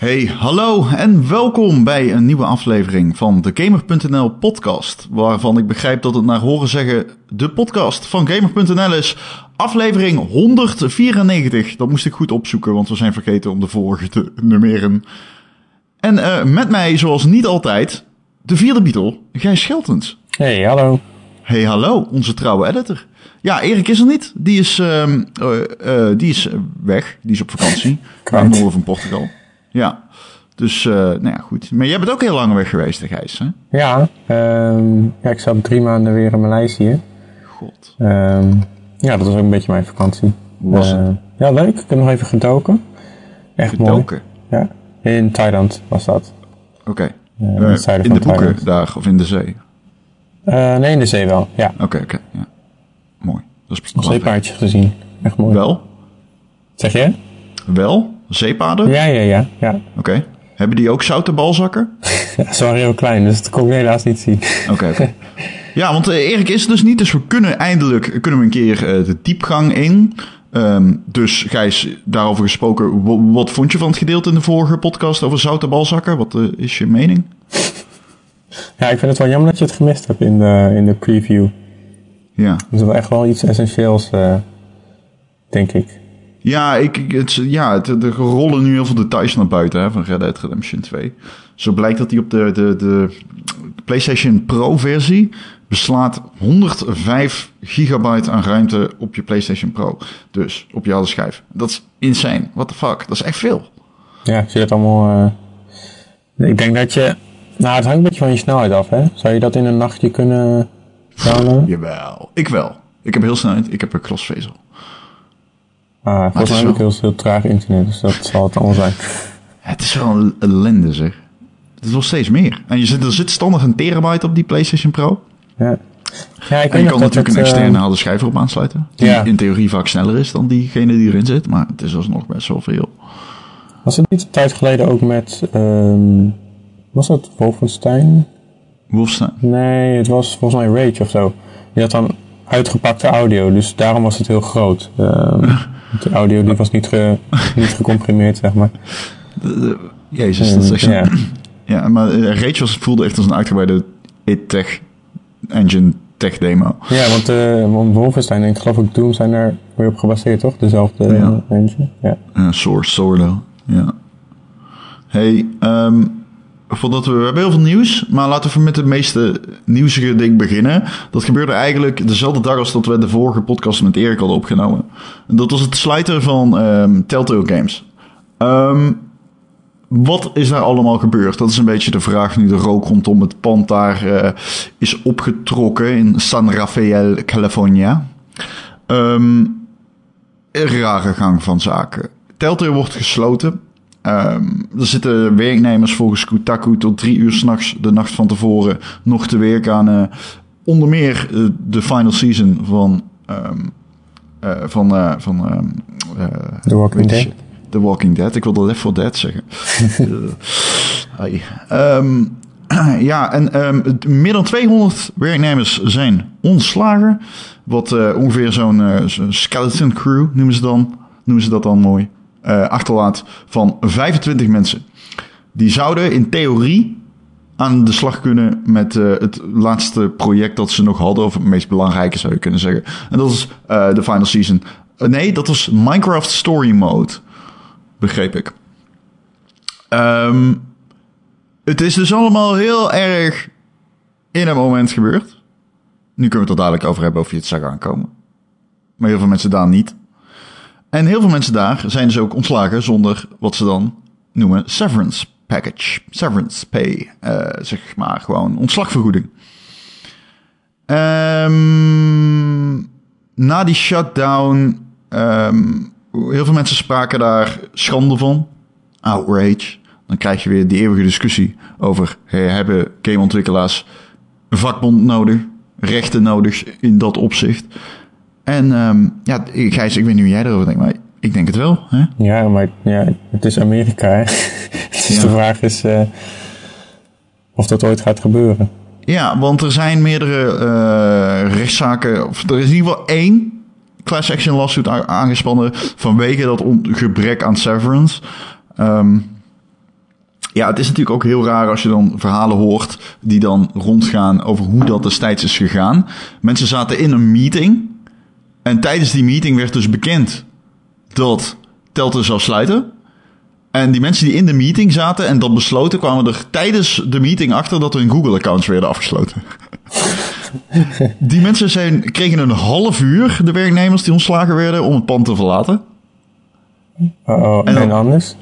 Hey, hallo en welkom bij een nieuwe aflevering van de Gamer.nl podcast. Waarvan ik begrijp dat het naar horen zeggen de podcast van Gamer.nl is. Aflevering 194. Dat moest ik goed opzoeken, want we zijn vergeten om de vorige te nummeren. En uh, met mij, zoals niet altijd, de vierde Beatle, Gijs Scheltens. Hey, hallo. Hey, hallo, onze trouwe editor. Ja, Erik is er niet. Die is, uh, uh, die is weg. Die is op vakantie. Naar het noorden van Portugal. Ja, dus uh, nou ja, goed. Maar jij bent ook heel lang weg geweest, Gijs, hè? Ja, um, ja, ik zat drie maanden weer in Maleisië. God. Um, ja, dat was ook een beetje mijn vakantie. Hoe was het? Ja, leuk. Ik heb nog even gedoken. Echt Gedoken? mooi. Ja, in Thailand was dat. Oké. Okay. Uh, in de boeken daar of in de zee? Uh, nee, in de zee wel, ja. Oké, okay, oké. Okay, ja. Mooi. Dat is Een zeepaardje gezien. Echt mooi. Wel? Zeg je? Wel? Zeepaarden? Ja, ja, ja. ja. Oké. Okay. Hebben die ook zoute balzakken? ja, ze waren heel klein, dus dat kon ik helaas niet zien. Oké. Ja, want uh, Erik is er dus niet, dus we kunnen eindelijk kunnen we een keer uh, de diepgang in. Um, dus Gijs, daarover gesproken, wat vond je van het gedeelte in de vorige podcast over zoute balzakken? Wat uh, is je mening? Ja, ik vind het wel jammer dat je het gemist hebt in de, in de preview. Ja. Dat is wel echt wel iets essentieels, denk ik. Ja, ik, het, ja het, er rollen nu heel veel details naar buiten hè, van Red Dead Redemption 2. Zo blijkt dat hij op de, de, de PlayStation Pro versie beslaat 105 gigabyte aan ruimte op je PlayStation Pro. Dus op je harde schijf. Dat is insane. What the fuck? Dat is echt veel. Ja, zie je het allemaal... Uh... Ik denk dat je... Nou, het hangt een beetje van je snelheid af, hè? Zou je dat in een nachtje kunnen downloaden? Jawel. Ik wel. Ik heb heel snelheid. Ik heb een crossvezel. Ah, volgens mij heb ik heel, heel traag internet, dus dat zal het allemaal zijn. Het is wel een ellende, zeg. Het is wel steeds meer. En je zit, er zit standaard een terabyte op die PlayStation Pro. Ja. Ja, ik en je kan natuurlijk het, een externe harde schijf erop aansluiten. Die Ja. in theorie vaak sneller is dan diegene die erin zit. Maar het is alsnog best wel veel. Was het niet een tijd geleden ook met... Um, was dat Wolfenstein? Wolfenstein. Nee, het was volgens mij Rage of zo. Die had dan uitgepakte audio, dus daarom was het heel groot. Um, de audio die was niet, ge, niet gecomprimeerd, zeg maar. Jezus, dat is echt... Ja. Ja, maar Rage was, voelde echt als een uitgebreide IT-Tech Engine Tech demo. Ja, want, uh, want Wolfenstein en ik geloof ook Doom zijn daar weer op gebaseerd, toch? Dezelfde Ja. uh, engine. Ja. Uh, Source, Sordo. Ja. Hey, um, voordat we, we hebben heel veel nieuws, maar laten we met het meeste nieuwsige ding beginnen. Dat gebeurde eigenlijk dezelfde dag als dat we de vorige podcast met Erik hadden opgenomen. En dat was het sluiten van um, Telltale Games. Um, wat is daar allemaal gebeurd? Dat is een beetje de vraag nu de rook rondom het pand daar uh, is opgetrokken in San Rafael, California. Um, een rare gang van zaken. Telltale wordt gesloten. Um, er zitten werknemers volgens Kotaku tot drie uur s'nachts de nacht van tevoren nog te werken aan uh, onder meer uh, de final season van um, uh, van van um, The Walking Dead. The Walking Dead. Ik wilde Left 4 Dead zeggen. um, ja, en meer dan 200 werknemers zijn ontslagen. Wat ongeveer zo'n zo skeleton crew noemen ze, dan, noemen ze dat dan mooi. Uh, achterlaat van 25 mensen. Die zouden in theorie aan de slag kunnen met uh, het laatste project dat ze nog hadden. Of het meest belangrijke zou je kunnen zeggen. En dat is uh, de final season. Nee, dat was Minecraft Story Mode. Begreep ik. Um, het is dus allemaal heel erg in een moment gebeurd. Nu kunnen we het er dadelijk over hebben of je het zag aankomen. Maar heel veel mensen daar niet. En heel veel mensen daar zijn dus ook ontslagen zonder wat ze dan noemen severance package. Severance pay. Uh, zeg maar gewoon ontslagvergoeding. Um, na die shutdown. Um, heel veel mensen spraken daar schande van. Outrage. Dan krijg je weer die eeuwige discussie over... Hey, hebben gameontwikkelaars een vakbond nodig? Rechten nodig in dat opzicht? En um, ja, Gijs, ik weet niet hoe jij erover denkt, maar ik denk het wel. Hè? Ja, maar ja, het is Amerika, hè? dus ja. de vraag is uh, of dat ooit gaat gebeuren. Ja, want er zijn meerdere uh, rechtszaken... Of er is in ieder geval één class action lawsuit aangespannen... vanwege dat gebrek aan severance... Um, ja, het is natuurlijk ook heel raar als je dan verhalen hoort die dan rondgaan over hoe dat destijds is gegaan. Mensen zaten in een meeting en tijdens die meeting werd dus bekend dat Telltale zou sluiten. En die mensen die in de meeting zaten en dat besloten, kwamen er tijdens de meeting achter dat hun Google-accounts werden afgesloten. die mensen zijn, kregen een half uur, de werknemers die ontslagen werden, om het pand te verlaten. Oh, en, en anders?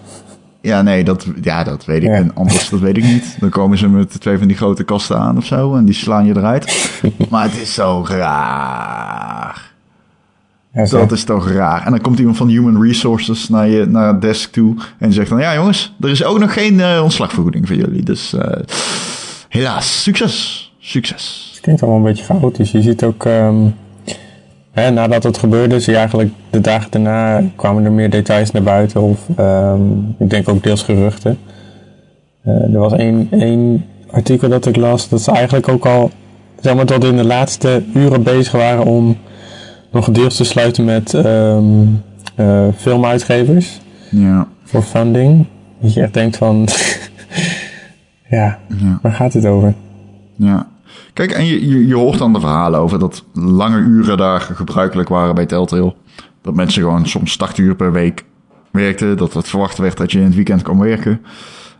Ja, nee, dat, ja, dat weet ik. En anders, dat weet ik niet. Dan komen ze met twee van die grote kasten aan of zo en die slaan je eruit. maar het is zo raar. Ja, dat is toch raar. En dan komt iemand van Human Resources naar je naar het desk toe en zegt dan: Ja, jongens, er is ook nog geen uh, ontslagvergoeding voor jullie. Dus uh, helaas, succes. Succes. Het klinkt allemaal een beetje chaotisch. Je ziet ook. Um, hè, nadat het gebeurde, zie je eigenlijk de dagen daarna kwamen er meer details naar buiten. Of um, ik denk ook deels geruchten. Uh, er was één, één artikel dat ik las dat ze eigenlijk ook al zeg maar, tot in de laatste uren bezig waren om nog deels te sluiten met um, uh, filmuitgevers. Ja. Voor funding. Dat je echt denkt van, ja, ja, waar gaat het over? Ja. Kijk, en je, je, je, hoort dan de verhalen over dat lange uren daar gebruikelijk waren bij Telltale. Dat mensen gewoon soms 80 uur per week werkten. Dat het verwacht werd dat je in het weekend kon werken.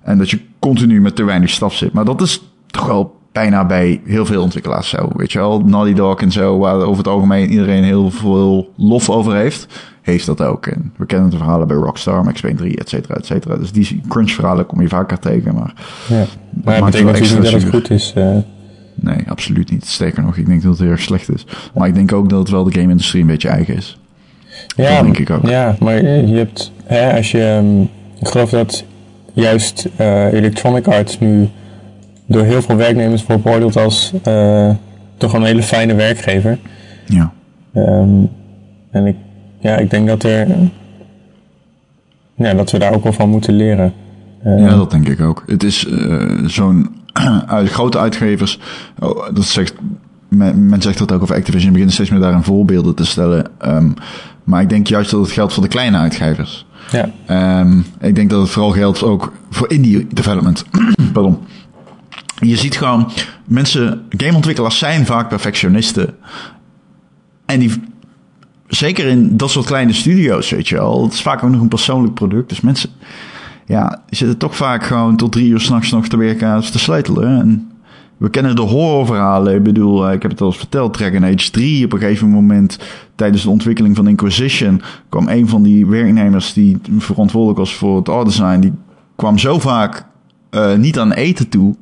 En dat je continu met te weinig staf zit. Maar dat is toch wel bijna bij heel veel ontwikkelaars zo. Weet je wel, Naughty Dog en zo, waar over het algemeen iedereen heel veel lof over heeft, heeft dat ook. En we kennen de verhalen bij Rockstar, Max Payne 3, et cetera, et cetera. Dus die crunch verhalen kom je vaker tegen, maar... Ja, maar het betekent natuurlijk niet dat het goed is. Uh... Nee, absoluut niet. Sterker nog, ik denk dat het heel erg slecht is. Maar ik denk ook dat het wel de game-industrie een beetje eigen is. Ja, dat denk ik ook. Ja, maar je hebt, hè, als je, um, ik geloof dat juist uh, Electronic Arts nu door heel veel werknemers wordt beoordeeld als uh, toch een hele fijne werkgever. Ja. Um, en ik, ja, ik denk dat er, ja, dat we daar ook wel van moeten leren. Uh, ja, dat denk ik ook. Het is uh, zo'n uit grote uitgevers, oh, dat zegt, men, men, zegt dat ook over Activision, beginnen steeds meer daar een voorbeelden te stellen. Um, maar ik denk juist dat het geldt voor de kleine uitgevers. Ja. Um, ik denk dat het vooral geldt ook voor indie development. Pardon. Je ziet gewoon, mensen, gameontwikkelaars zijn vaak perfectionisten. En die, zeker in dat soort kleine studio's, weet je wel. Het is vaak ook nog een persoonlijk product. Dus mensen, ja, zitten toch vaak gewoon tot drie uur s'nachts nog te werken aan te sleutelen. En we kennen de horrorverhalen. Ik bedoel, ik heb het al eens verteld, Dragon Age 3. Op een gegeven moment, tijdens de ontwikkeling van Inquisition, kwam een van die werknemers die verantwoordelijk was voor het art design, die kwam zo vaak uh, niet aan eten toe,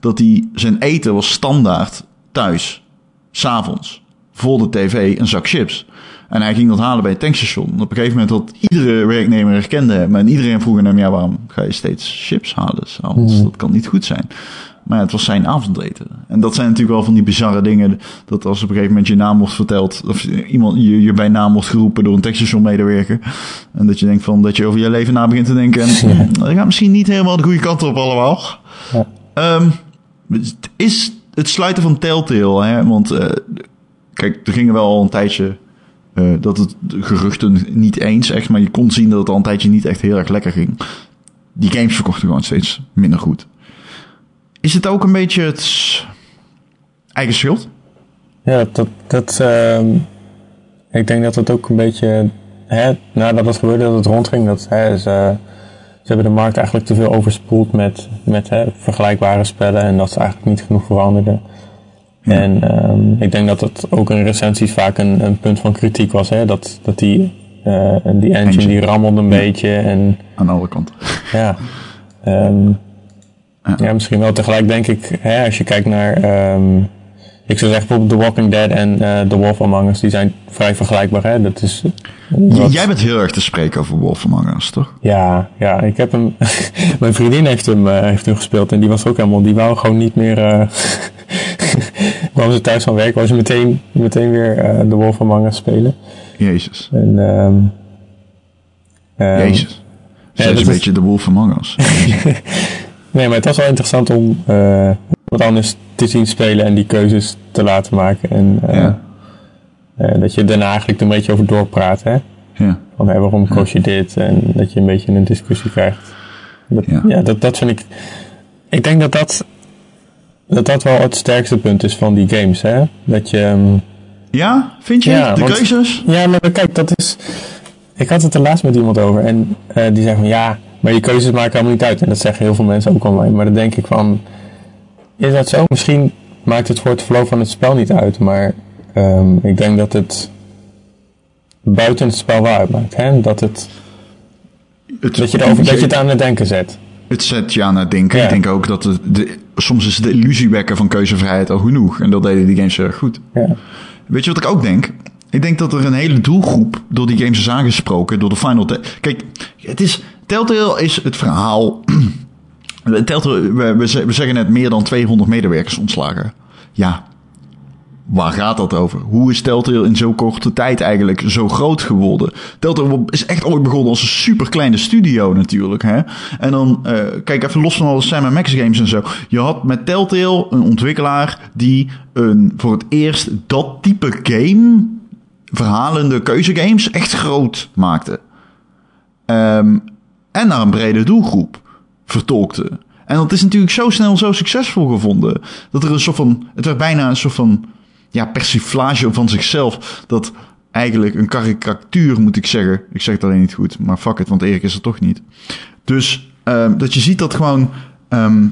dat hij zijn eten was standaard thuis, s'avonds, voor de tv, een zak chips. En hij ging dat halen bij het tankstation. Op een gegeven moment had iedere werknemer herkende hem. En iedereen vroeg hem, ja, waarom ga je steeds chips halen s'avonds? Mm. Dat kan niet goed zijn. Maar ja, het was zijn avondeten. En dat zijn natuurlijk wel van die bizarre dingen. Dat als op een gegeven moment je naam wordt verteld. Of iemand je, je bij naam wordt geroepen door een tankstation medewerker. En dat je denkt van dat je over je leven na begint te denken. En dat gaat misschien niet helemaal de goede kant op allemaal. Ja. Um, het is het sluiten van Telltale. Hè? Want uh, kijk, er gingen wel al een tijdje... Uh, dat het geruchten niet eens echt... maar je kon zien dat het al een tijdje niet echt heel erg lekker ging. Die games verkochten gewoon steeds minder goed. Is het ook een beetje het eigen schuld? Ja, dat... dat uh, ik denk dat het ook een beetje... Hè, nadat het gebeurde, dat het rondging... dat hè, ze, ze hebben de markt eigenlijk te veel overspoeld met, met hè, vergelijkbare spellen en dat ze eigenlijk niet genoeg veranderden. Ja. En um, ik denk dat dat ook in recensies vaak een, een punt van kritiek was, hè? Dat, dat die, uh, die engine, engine, die rammelde een ja. beetje. En, Aan alle kanten. Ja. Um, ja. ja. misschien wel tegelijk denk ik, hè, als je kijkt naar um, ik zou zeggen bijvoorbeeld The Walking Dead en uh, The Wolf Among Us, die zijn vrij vergelijkbaar. Hè? Dat is, wat... Jij bent heel erg te spreken over Wolf Among Us, toch? Ja, ja ik heb hem. mijn vriendin heeft hem, uh, heeft hem gespeeld en die was ook helemaal. Die wou gewoon niet meer. Uh, kwam ze thuis van werk, wou ze meteen, meteen weer The Wolf Among Us spelen. Jezus. En, um, um, Jezus. Ja, dat is een beetje The Wolf Among Us. nee, maar het was wel interessant om wat anders te zien spelen en die keuzes te laten maken. En uh, ja. uh, dat je daarna eigenlijk een beetje over doorpraat. Hè? Ja. Van hey, waarom koos je dit? En dat je een beetje een discussie krijgt. Dat, Ja. ja, dat, dat vind ik. Ik denk dat dat, dat dat wel het sterkste punt is van die games, hè? Dat je. ehm, Ja, vind je? Ja, de want- keuzes? Ja, maar kijk, dat is. Ik had het er laatst met iemand over en eh, die zei van ja, maar je keuzes maken helemaal niet uit. En dat zeggen heel veel mensen ook online. Maar dan denk ik van, is dat zo? Misschien maakt het voor het flow van het spel niet uit, maar ehm, ik denk dat het buiten het spel wel uitmaakt. Hè? Dat, het, Het, dat, je erover, dat je het aan het denken zet. Het zet je aan het denken. Ja. Ik denk ook dat het de, soms is de illusie wekken van keuzevrijheid al genoeg. En dat deden die games erg goed. Ja. Weet je wat ik ook denk? Ik denk dat er een hele doelgroep door die games is aangesproken. Door de Final... Kijk, het is... Telltale is het verhaal... Telltale, we, we ze- we zeggen net meer dan 200 medewerkers ontslagen. Ja, waar gaat dat over? Hoe is Telltale in zo'n korte tijd eigenlijk zo groot geworden? Telltale is echt ooit begonnen als een super kleine studio natuurlijk. Hè? En dan, eh, kijk even los van alle Sam Max games en zo. Je had met Telltale een ontwikkelaar die een, voor het eerst dat type game, verhalende keuzegames, echt groot maakte. Ehm, en naar een brede doelgroep vertolkte. En dat is natuurlijk zo snel zo succesvol gevonden. Dat er een soort van. Het werd bijna een soort van. Ja, persiflage van zichzelf. Dat eigenlijk een karikatuur, moet ik zeggen. Ik zeg het alleen niet goed, maar fuck it, want Erik is er toch niet. Dus ehm, dat je ziet dat gewoon. ehm,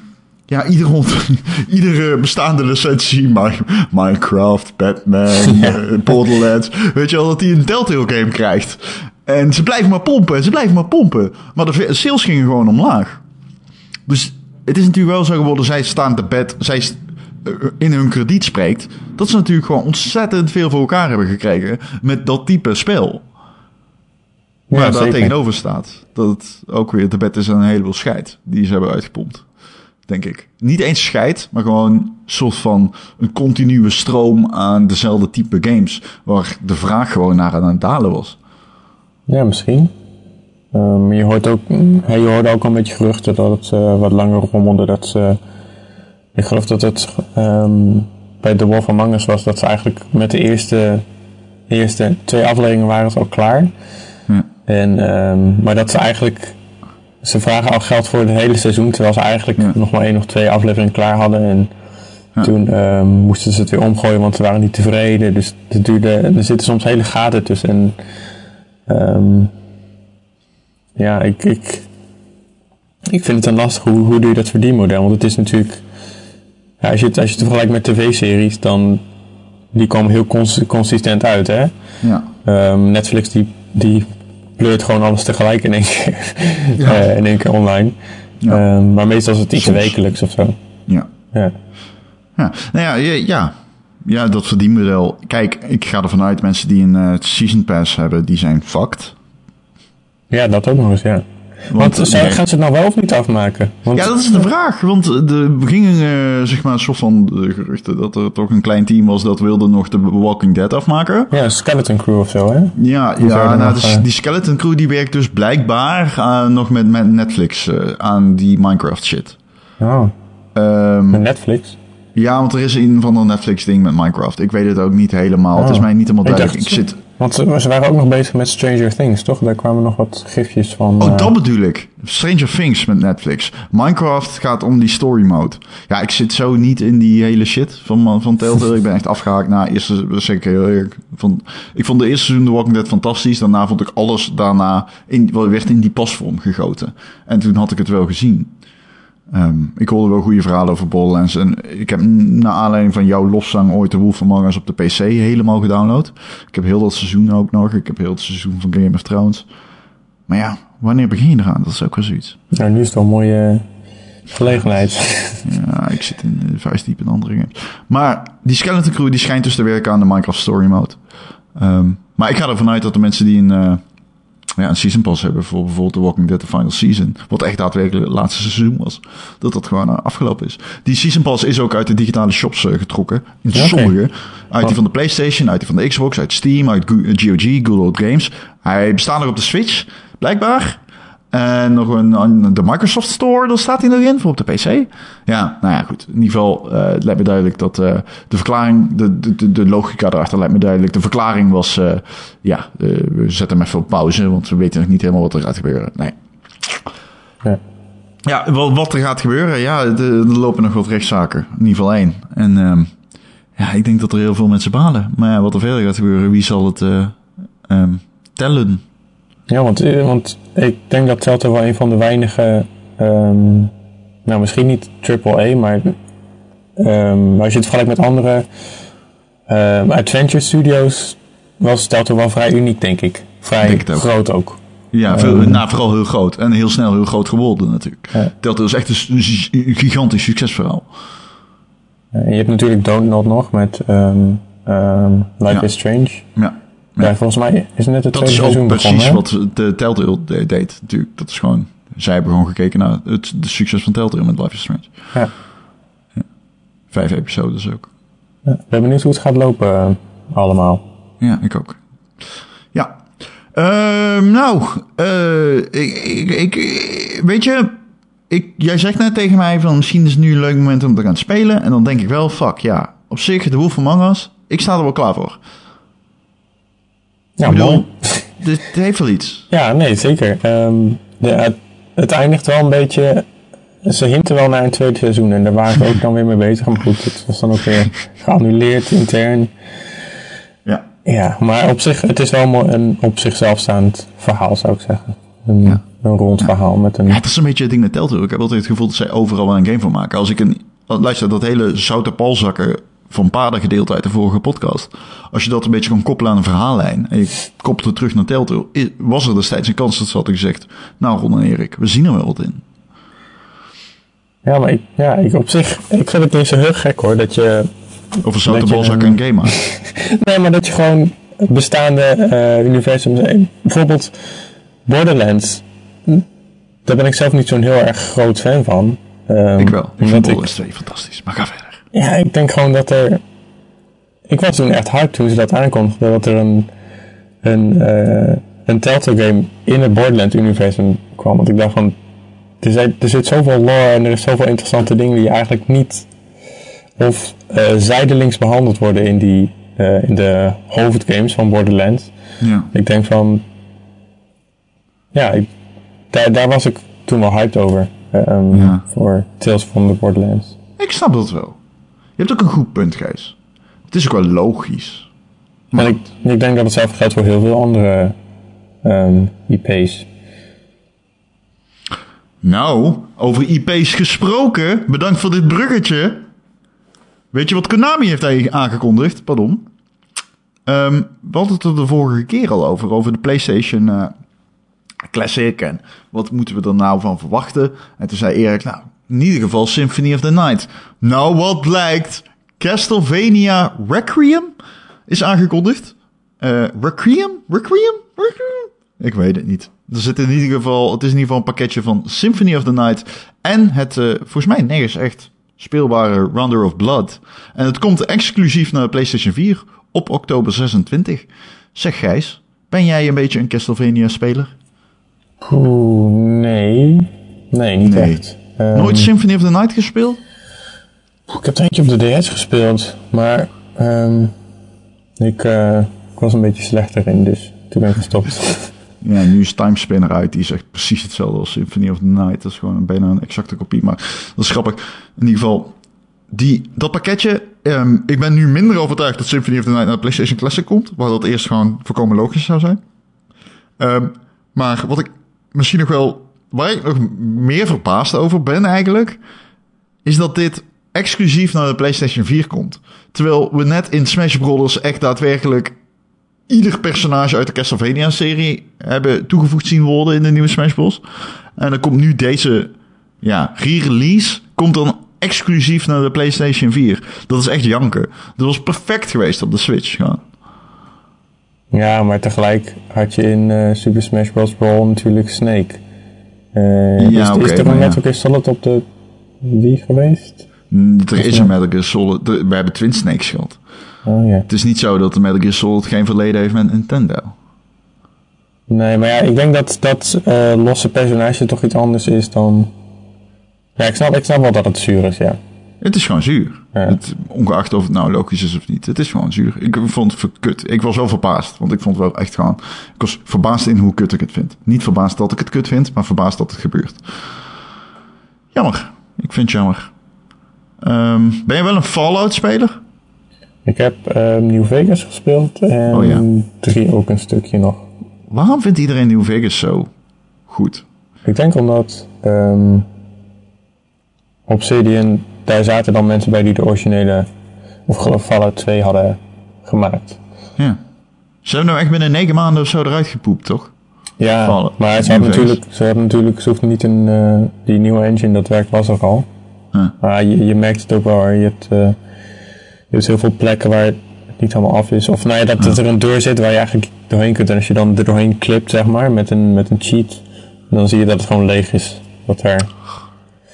ja, ieder iedere bestaande licentie, Mi- Minecraft, Batman, eh, Borderlands, weet je wel, dat die een Telltale game krijgt. En ze blijven maar pompen, en ze blijven maar pompen. Maar de sales gingen gewoon omlaag. Dus het is natuurlijk wel zo geworden, zij staan te bed, zij eh, in hun krediet spreekt, dat ze natuurlijk gewoon ontzettend veel voor elkaar hebben gekregen met dat type spel. Maar Ja, daar zeker. tegenover staat dat het ook weer de bed is aan een heleboel scheid die ze hebben uitgepompt. Denk ik. Niet eens scheid, maar gewoon een soort van een continue stroom aan dezelfde type games. Waar de vraag gewoon naar aan het dalen was. Ja, misschien. Ehm, je, hoort ook, ja, je hoorde ook al een beetje geruchten dat het eh, wat langer rommelde. Dat ze, ik geloof dat het ehm, bij The Wolf Among Us was dat ze eigenlijk met de eerste, eerste twee afleveringen waren het al klaar. Ja. En, ehm, maar dat ze eigenlijk, ze vragen al geld voor het hele seizoen, terwijl ze eigenlijk Ja. nog maar één of twee afleveringen klaar hadden. En Ja. toen moesten ze het weer omgooien, want ze waren niet tevreden. Dus het duurde, er zitten soms hele gaten tussen. En, ehm, ja, ik, ik, ik vind het een lastig. Hoe, hoe doe je dat verdienmodel? Want het is natuurlijk... Ja, als, je het, als je het vergelijkt met tv-series, dan... Die komen heel cons- consistent uit, hè? Ja. Ehm, Netflix die, die pleurt gewoon alles tegelijk in één keer, Ja. eh, in één keer online. Ja. Ehm, maar meestal is het iets Soms. wekelijks of zo. Ja. Ja. Ja, nou ja, ja, ja. Dat verdienmodel. Kijk, ik ga ervan uit, mensen die een eh, season pass hebben, die zijn fucked. ja, dat ook nog eens, ja. Want, eh, zou- nee. gaan ze het nou wel of niet afmaken? Want, Ja, dat is de vraag. Want er gingen eh, zeg maar een soort van eh, geruchten dat er toch een klein team was dat wilde nog de Walking Dead afmaken. ja, Skeleton Crew of zo, hè? Ja, Die ja nou, nog, dus eh, die Skeleton Crew die werkt dus blijkbaar eh, nog met, met Netflix eh, aan die Minecraft shit. Oh, Ehm, met Netflix. Ja, want er is een van de Netflix ding met Minecraft. Ik weet het ook niet helemaal. Het is Oh. mij niet helemaal duidelijk. Ik, dacht- zit... Want ze, waren ook nog bezig met Stranger Things, toch? Daar kwamen nog wat gifjes van. Oh, eh, dat bedoel ik. Stranger Things met Netflix. Minecraft gaat om die story mode. Ja, ik zit zo niet in die hele shit van, van Telltale. ik ben echt afgehaakt na eerste, dat zeg ik heel eerlijk. Van, ik vond de eerste seizoen The Walking Dead fantastisch. Daarna vond ik alles daarna, in, wel, werd in die pasvorm gegoten. En toen had ik het wel gezien. Ehm, ik hoorde wel goede verhalen over Borderlands. En ik heb naar aanleiding van jouw loszang ooit de Wolf Among Us op de PC helemaal gedownload. Ik heb heel dat seizoen ook nog. Ik heb heel het seizoen van Game of Thrones. Maar ja, wanneer begin je eraan? Dat is ook wel zoiets. Nou, nu is het wel een mooie gelegenheid. Ja, ik zit in de vuist diep in andere games. Maar die Skeleton Crew die schijnt dus te werken aan de Minecraft Story Mode. Ehm, maar ik ga ervan uit dat de mensen die een, eh, ja, een Season Pass hebben... voor bijvoorbeeld The Walking Dead The Final Season... wat echt daadwerkelijk het laatste seizoen was... dat dat gewoon eh, afgelopen is. Die Season Pass is ook uit de digitale shops eh, getrokken. In sommige. Uit die van de PlayStation, uit die van de Xbox, uit Steam... uit Go- GOG, Good Old Games. Hij bestaat nog op de Switch, blijkbaar... En nog een, de Microsoft Store, daar staat hij nog in voor op de PC. Ja, nou ja, goed. In ieder geval, eh, het lijkt me duidelijk dat eh, de verklaring, de, de, de, logica erachter lijkt me duidelijk. De verklaring was, eh, ja, we zetten hem even op pauze, want we weten nog niet helemaal wat er gaat gebeuren. Nee. Ja. ja, wat, wat er gaat gebeuren, ja, er, lopen nog wat rechtszaken. In ieder geval één. En ehm, ja, ik denk dat er heel veel mensen balen. Maar ja, wat er verder gaat gebeuren, wie zal het ehm, tellen? Ja, want, eh, want ik denk dat Telltale wel een van de weinige, ehm, nou misschien niet AAA, maar ehm, als je het vergelijkt met andere ehm, adventure studios, was Telltale wel vrij uniek, denk ik. Vrij Denk het ook. groot ook. Ja, veel, nou, vooral heel groot. En heel snel heel groot geworden natuurlijk. Ja. Telltale is echt een, gigantisch succesverhaal. En je hebt natuurlijk Not nog met Life Ja. is Strange. Ja. Ja. volgens mij is net het Dat tweede is seizoen ook begonnen. precies hè? wat de Telltale de- deed natuurlijk. Dat is gewoon... Zij hebben gewoon gekeken naar het de succes van Telltale met Life is Strange. Ja. Vijf episodes ook. Ja, ik ben benieuwd hoe het gaat lopen eh, allemaal. Ja, ik ook. Ja. Ehm, nou, eh, ik, ik, ik- weet je, ik, jij zegt net tegen mij van misschien is het nu een leuk moment om te gaan spelen. En dan denk ik wel, fuck ja, op zich, de Wolf Among Us, ik sta er wel klaar voor. Ja, mooi. dit heeft wel iets. Ja, nee, zeker. Ehm, de, het, het eindigt wel een beetje... Ze hinten wel naar een tweede seizoen en daar waren ze ook dan weer mee bezig. Maar goed, het was dan ook weer geannuleerd intern. Ja. Ja, maar op zich, het is wel een op zichzelf staand verhaal, zou ik zeggen. Een, Ja. een rond verhaal met een... Ja, het is een beetje het ding met Telltale. Ik heb altijd het gevoel dat zij overal wel een game van maken. Als ik een... Luister, dat hele zoute palzakken van paardengedeelte uit de vorige podcast. Als je dat een beetje kan koppelen aan een verhaallijn. En je koppelt het terug naar Telltale. Was er destijds een kans dat ze hadden gezegd... Nou Ron en Erik, we zien er wel wat in. Ja, maar ik, ja, ik op zich, ik vind het niet zo heel gek hoor, dat je... Over zoute een- een game maakt. Nee, maar dat je gewoon bestaande eh universums... eh, Bijvoorbeeld Borderlands. Daar ben ik zelf niet zo'n heel erg groot fan van. Ehm, Ik wel. Ik vind Borderlands 2 fantastisch. Maar ga verder. Ja, ik denk gewoon dat er. Ik was toen echt hyped toen ze dat aankondigden. Dat er een. Een, eh een Telltale game in het Borderlands-universum kwam. Want ik dacht van. Er, zit- er zit zoveel lore en er is zoveel interessante dingen die eigenlijk niet. Of eh, zijdelings behandeld worden in, die, eh, in de hoofdgames van Borderlands. Ja. Ik denk van. Ja, ik, daar, daar was ik toen wel hyped over. ehm, Ja. Voor Tales from the Borderlands. Ik snap dat wel. Je hebt ook een goed punt, Gijs. Het is ook wel logisch. Maar En ik, ik denk dat hetzelfde geldt voor heel veel andere ehm, IP's. Nou, over IP's gesproken. Bedankt voor dit bruggetje. Weet je wat Konami heeft aangekondigd? Pardon. Ehm we hadden het er de vorige keer al over. Over de PlayStation eh, Classic. En wat moeten we er nou van verwachten? En toen zei Erik, nou, in ieder geval Symphony of the Night. Nou, wat blijkt? Castlevania Requiem is aangekondigd. Eh, Requiem? Requiem? Requiem? Ik weet het niet. Er zit in ieder geval, het is in ieder geval een pakketje van Symphony of the Night en het, eh, volgens mij nergens echt speelbare Rounder of Blood. En het komt exclusief naar de PlayStation 4 op oktober 26. Zeg Gijs, ben jij een beetje een Castlevania-speler? Oeh, nee. Nee, niet Nee. echt. Ehm, Nooit Symphony of the Night gespeeld? Ik heb er eentje op de DS gespeeld, maar ehm, ik, eh, ik was een beetje slechter in, dus toen ben ik gestopt. Ja, nu is Timespinner uit. Die is echt precies hetzelfde als Symphony of the Night. Dat is gewoon bijna een exacte kopie. Maar dat is grappig. In ieder geval, die, dat pakketje. ehm, ik ben nu minder overtuigd dat Symphony of the Night naar de PlayStation Classic komt. Waar dat eerst gewoon voorkomen logisch zou zijn. Maar wat ik misschien nog wel. Waar ik nog meer verbaasd over ben eigenlijk. Is dat dit exclusief naar de PlayStation 4 komt. Terwijl we net in Smash Bros. echt daadwerkelijk ieder personage uit de Castlevania-serie hebben toegevoegd zien worden in de nieuwe Smash Bros. En dan komt nu deze ja, re-release, komt dan exclusief naar de PlayStation 4. Dat is echt janken. Dat was perfect geweest op de Switch. Ja. ja, maar tegelijk had je in eh, Super Smash Bros. Brawl natuurlijk Snake. Eh, Ja, is, oké, is er een. Metal Gear Solid op de Wii geweest? Mm, Er is een Metal Gear Solid. We hebben Twin Snakes gehad. Oh ja. Het is niet zo dat de Metal Gear Solid geen verleden heeft met Nintendo. Nee, maar ja, ik denk dat dat eh, losse personage toch iets anders is dan... Ja, ik snap, ik snap wel dat het zuur is, ja. Het is gewoon zuur. Ja. Het, ongeacht of het nou logisch is of niet. Het is gewoon zuur. Ik vond het kut. Ik was wel verbaasd. Want ik vond het wel echt gewoon... Ik was verbaasd in hoe kut ik het vind. Niet verbaasd dat ik het kut vind, maar verbaasd dat het gebeurt. Jammer. Ik vind het jammer. Ehm, ben je wel een Fallout-speler? Ik heb ehm, New Vegas gespeeld en Oh ja. 3 ook een stukje nog. Waarom vindt iedereen New Vegas zo goed? Ik denk omdat ehm, Obsidian, daar zaten dan mensen bij die de originele, of geloof Fallout 2 hadden gemaakt. Ja. Ze hebben nou echt binnen negen maanden of zo eruit gepoept, toch? Ja, maar ze Vegas. natuurlijk, ze hadden natuurlijk, ze niet een, eh, die nieuwe engine, dat werk was er al. Huh. Maar je, je merkt het ook wel, je hebt, eh, je hebt heel veel plekken waar het niet helemaal af is. Of nou ja, dat, dat er een deur zit waar je eigenlijk doorheen kunt. En als je dan er doorheen klipt, zeg maar, met een, met een cheat, dan zie je dat het gewoon leeg is. Wat er,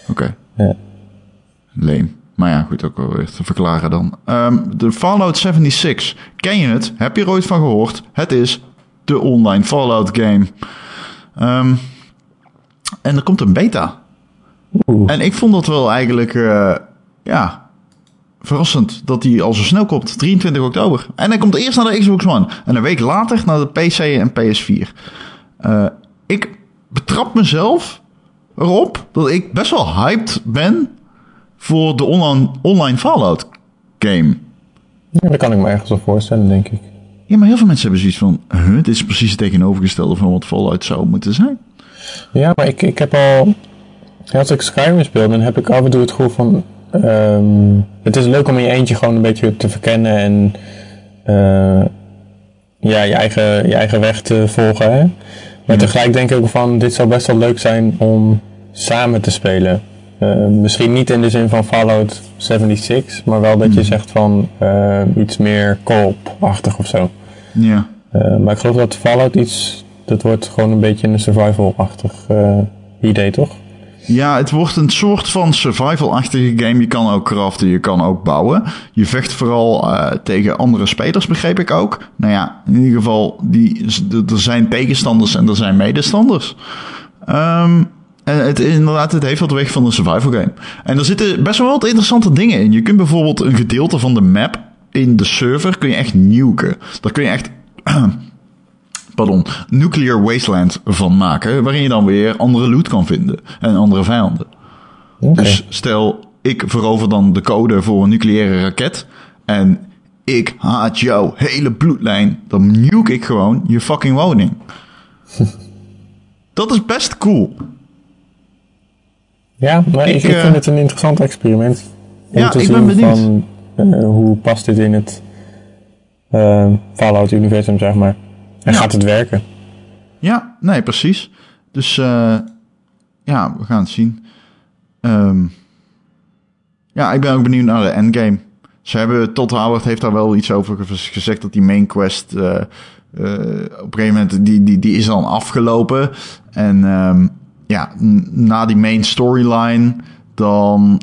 Oké. ja. Leem. Maar ja, goed, ook wel weer te verklaren dan. Ehm, de Fallout 76. Ken je het? Heb je er ooit van gehoord? Het is de online Fallout game. Ehm, en er komt een beta. Oeh. En ik vond dat wel eigenlijk, eh, ja, verrassend dat die al zo snel komt. 23 oktober. En hij komt eerst naar de Xbox One. En een week later naar de PC en PS4. Eh, ik betrap mezelf erop dat ik best wel hyped ben voor de online, online Fallout game. Ja, dat kan ik me ergens wel voorstellen, denk ik. Ja, maar heel veel mensen hebben zoiets van, huh, dit is precies het tegenovergestelde van wat Fallout zou moeten zijn. Ja, maar ik, ik heb al. Als ik Skyrim speel, dan heb ik af en toe het gevoel van. ehm, het is leuk om in je eentje gewoon een beetje te verkennen en. eh, ja, je eigen, je eigen weg te volgen. Hè? Maar tegelijk denk ik ook van: dit zou best wel leuk zijn om samen te spelen. Eh, misschien niet in de zin van Fallout 76, maar wel dat je zegt van eh, iets meer co-op-achtig of zo. Ja. Eh, maar ik geloof dat Fallout iets, dat wordt gewoon een beetje een survival-achtig idee, toch? Ja, het wordt een soort van survival-achtige game. Je kan ook craften, je kan ook bouwen. Je vecht vooral tegen andere spelers, begreep ik ook. Nou ja, in ieder geval, die, er zijn tegenstanders en er zijn medestanders. Ehm, en het, inderdaad, het heeft wat weg van een survival game. En er zitten best wel wat interessante dingen in. Je kunt bijvoorbeeld een gedeelte van de map in de server kun je echt nuken. Daar kun je echt pardon, nuclear wasteland van maken. Waarin je dan weer andere loot kan vinden. En andere vijanden. Dus stel, ik verover dan de code voor een nucleaire raket. En ik haat jouw hele bloedlijn. Dan nuke ik gewoon je fucking woning. Dat is best cool. Ja, maar ik, Ik, ik eh, vind het een interessant experiment. Om Ja, te ik zien ben benieuwd. van eh, hoe past dit in het eh, Fallout-universum, zeg maar. En Ja. gaat het werken? Ja, nee, precies. Dus eh, ja, we gaan het zien. Ehm, ja, ik ben ook benieuwd naar de endgame. Ze hebben, Todd Howard heeft daar wel iets over ge- gezegd dat die main quest eh, op een gegeven moment, die, die, die is dan afgelopen. En ehm, ja, na die main storyline, dan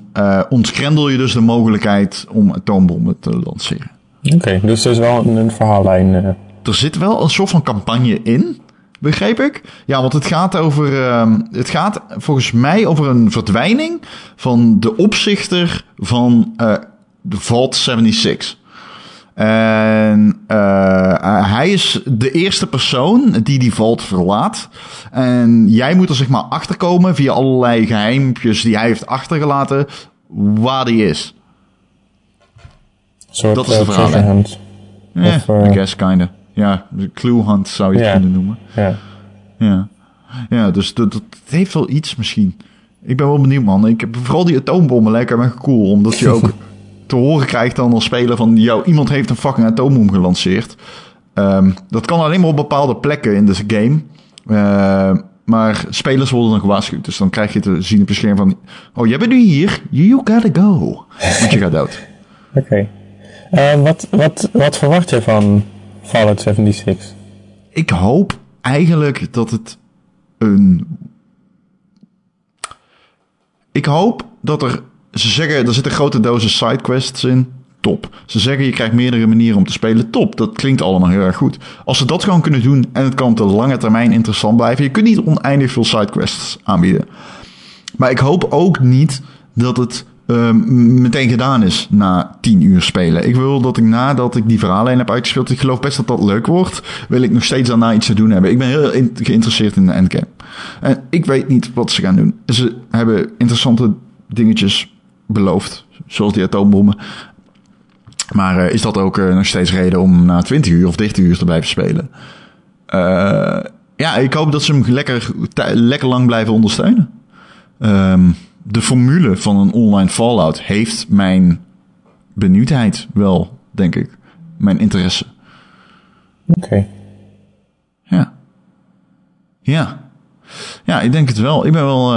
ontgrendel je dus de mogelijkheid om atoombommen te lanceren. Oké, dus er is wel een, een verhaallijn. eh. Er zit wel een soort van campagne in, begreep ik. Ja, want het gaat over. ehm, het gaat volgens mij over een verdwijning van de opzichter van eh, de Vault 76. En eh, hij is de eerste persoon die die vault verlaat. En jij moet er zeg maar achterkomen via allerlei geheimpjes die hij heeft achtergelaten waar die is. Soort Dat is de eh, hunt. Ja, Of, eh, I guess kinda. Ja, de clue hunt zou je het kunnen noemen. Ja. Ja, ja dus dat, heeft wel iets misschien. Ik ben wel benieuwd, man. Ik heb vooral die atoombommen lijken me cool. Omdat je ook te horen krijgt dan als speler van... Yo, iemand heeft een fucking atoombom gelanceerd. Ehm, dat kan alleen maar op bepaalde plekken in deze game. Eh, maar spelers worden dan gewaarschuwd. Dus dan krijg je te zien op je scherm van... Oh, jij bent nu hier. You gotta go. Want je gaat dood. Oké. Eh, wat, wat, wat verwacht je van Fallout 76? Ik hoop eigenlijk dat het een. Ik hoop dat er. Ze zeggen, er zitten grote dozen sidequests in. Top. Ze zeggen, je krijgt meerdere manieren om te spelen. Top. Dat klinkt allemaal heel erg goed. Als ze dat gewoon kunnen doen en het kan op de lange termijn interessant blijven. Je kunt niet oneindig veel sidequests aanbieden. Maar ik hoop ook niet dat het ehm, meteen gedaan is na 10 uur spelen. Ik wil dat ik nadat ik die verhaallijn heb uitgespeeld, ik geloof best dat dat leuk wordt, wil ik nog steeds daarna iets te doen hebben. Ik ben heel geïnteresseerd in de endgame. En ik weet niet wat ze gaan doen. Ze hebben interessante dingetjes beloofd, zoals die atoombommen. Maar eh, is dat ook eh, nog steeds reden om na 20 uur of 30 uur te blijven spelen? Eh, ja, ik hoop dat ze hem lekker, lekker lang blijven ondersteunen. Ehm, de formule van een online Fallout heeft mijn benieuwdheid wel, denk ik. Mijn interesse. Oké. Ja. Ja. Ja, ik denk het wel. Ik ben wel.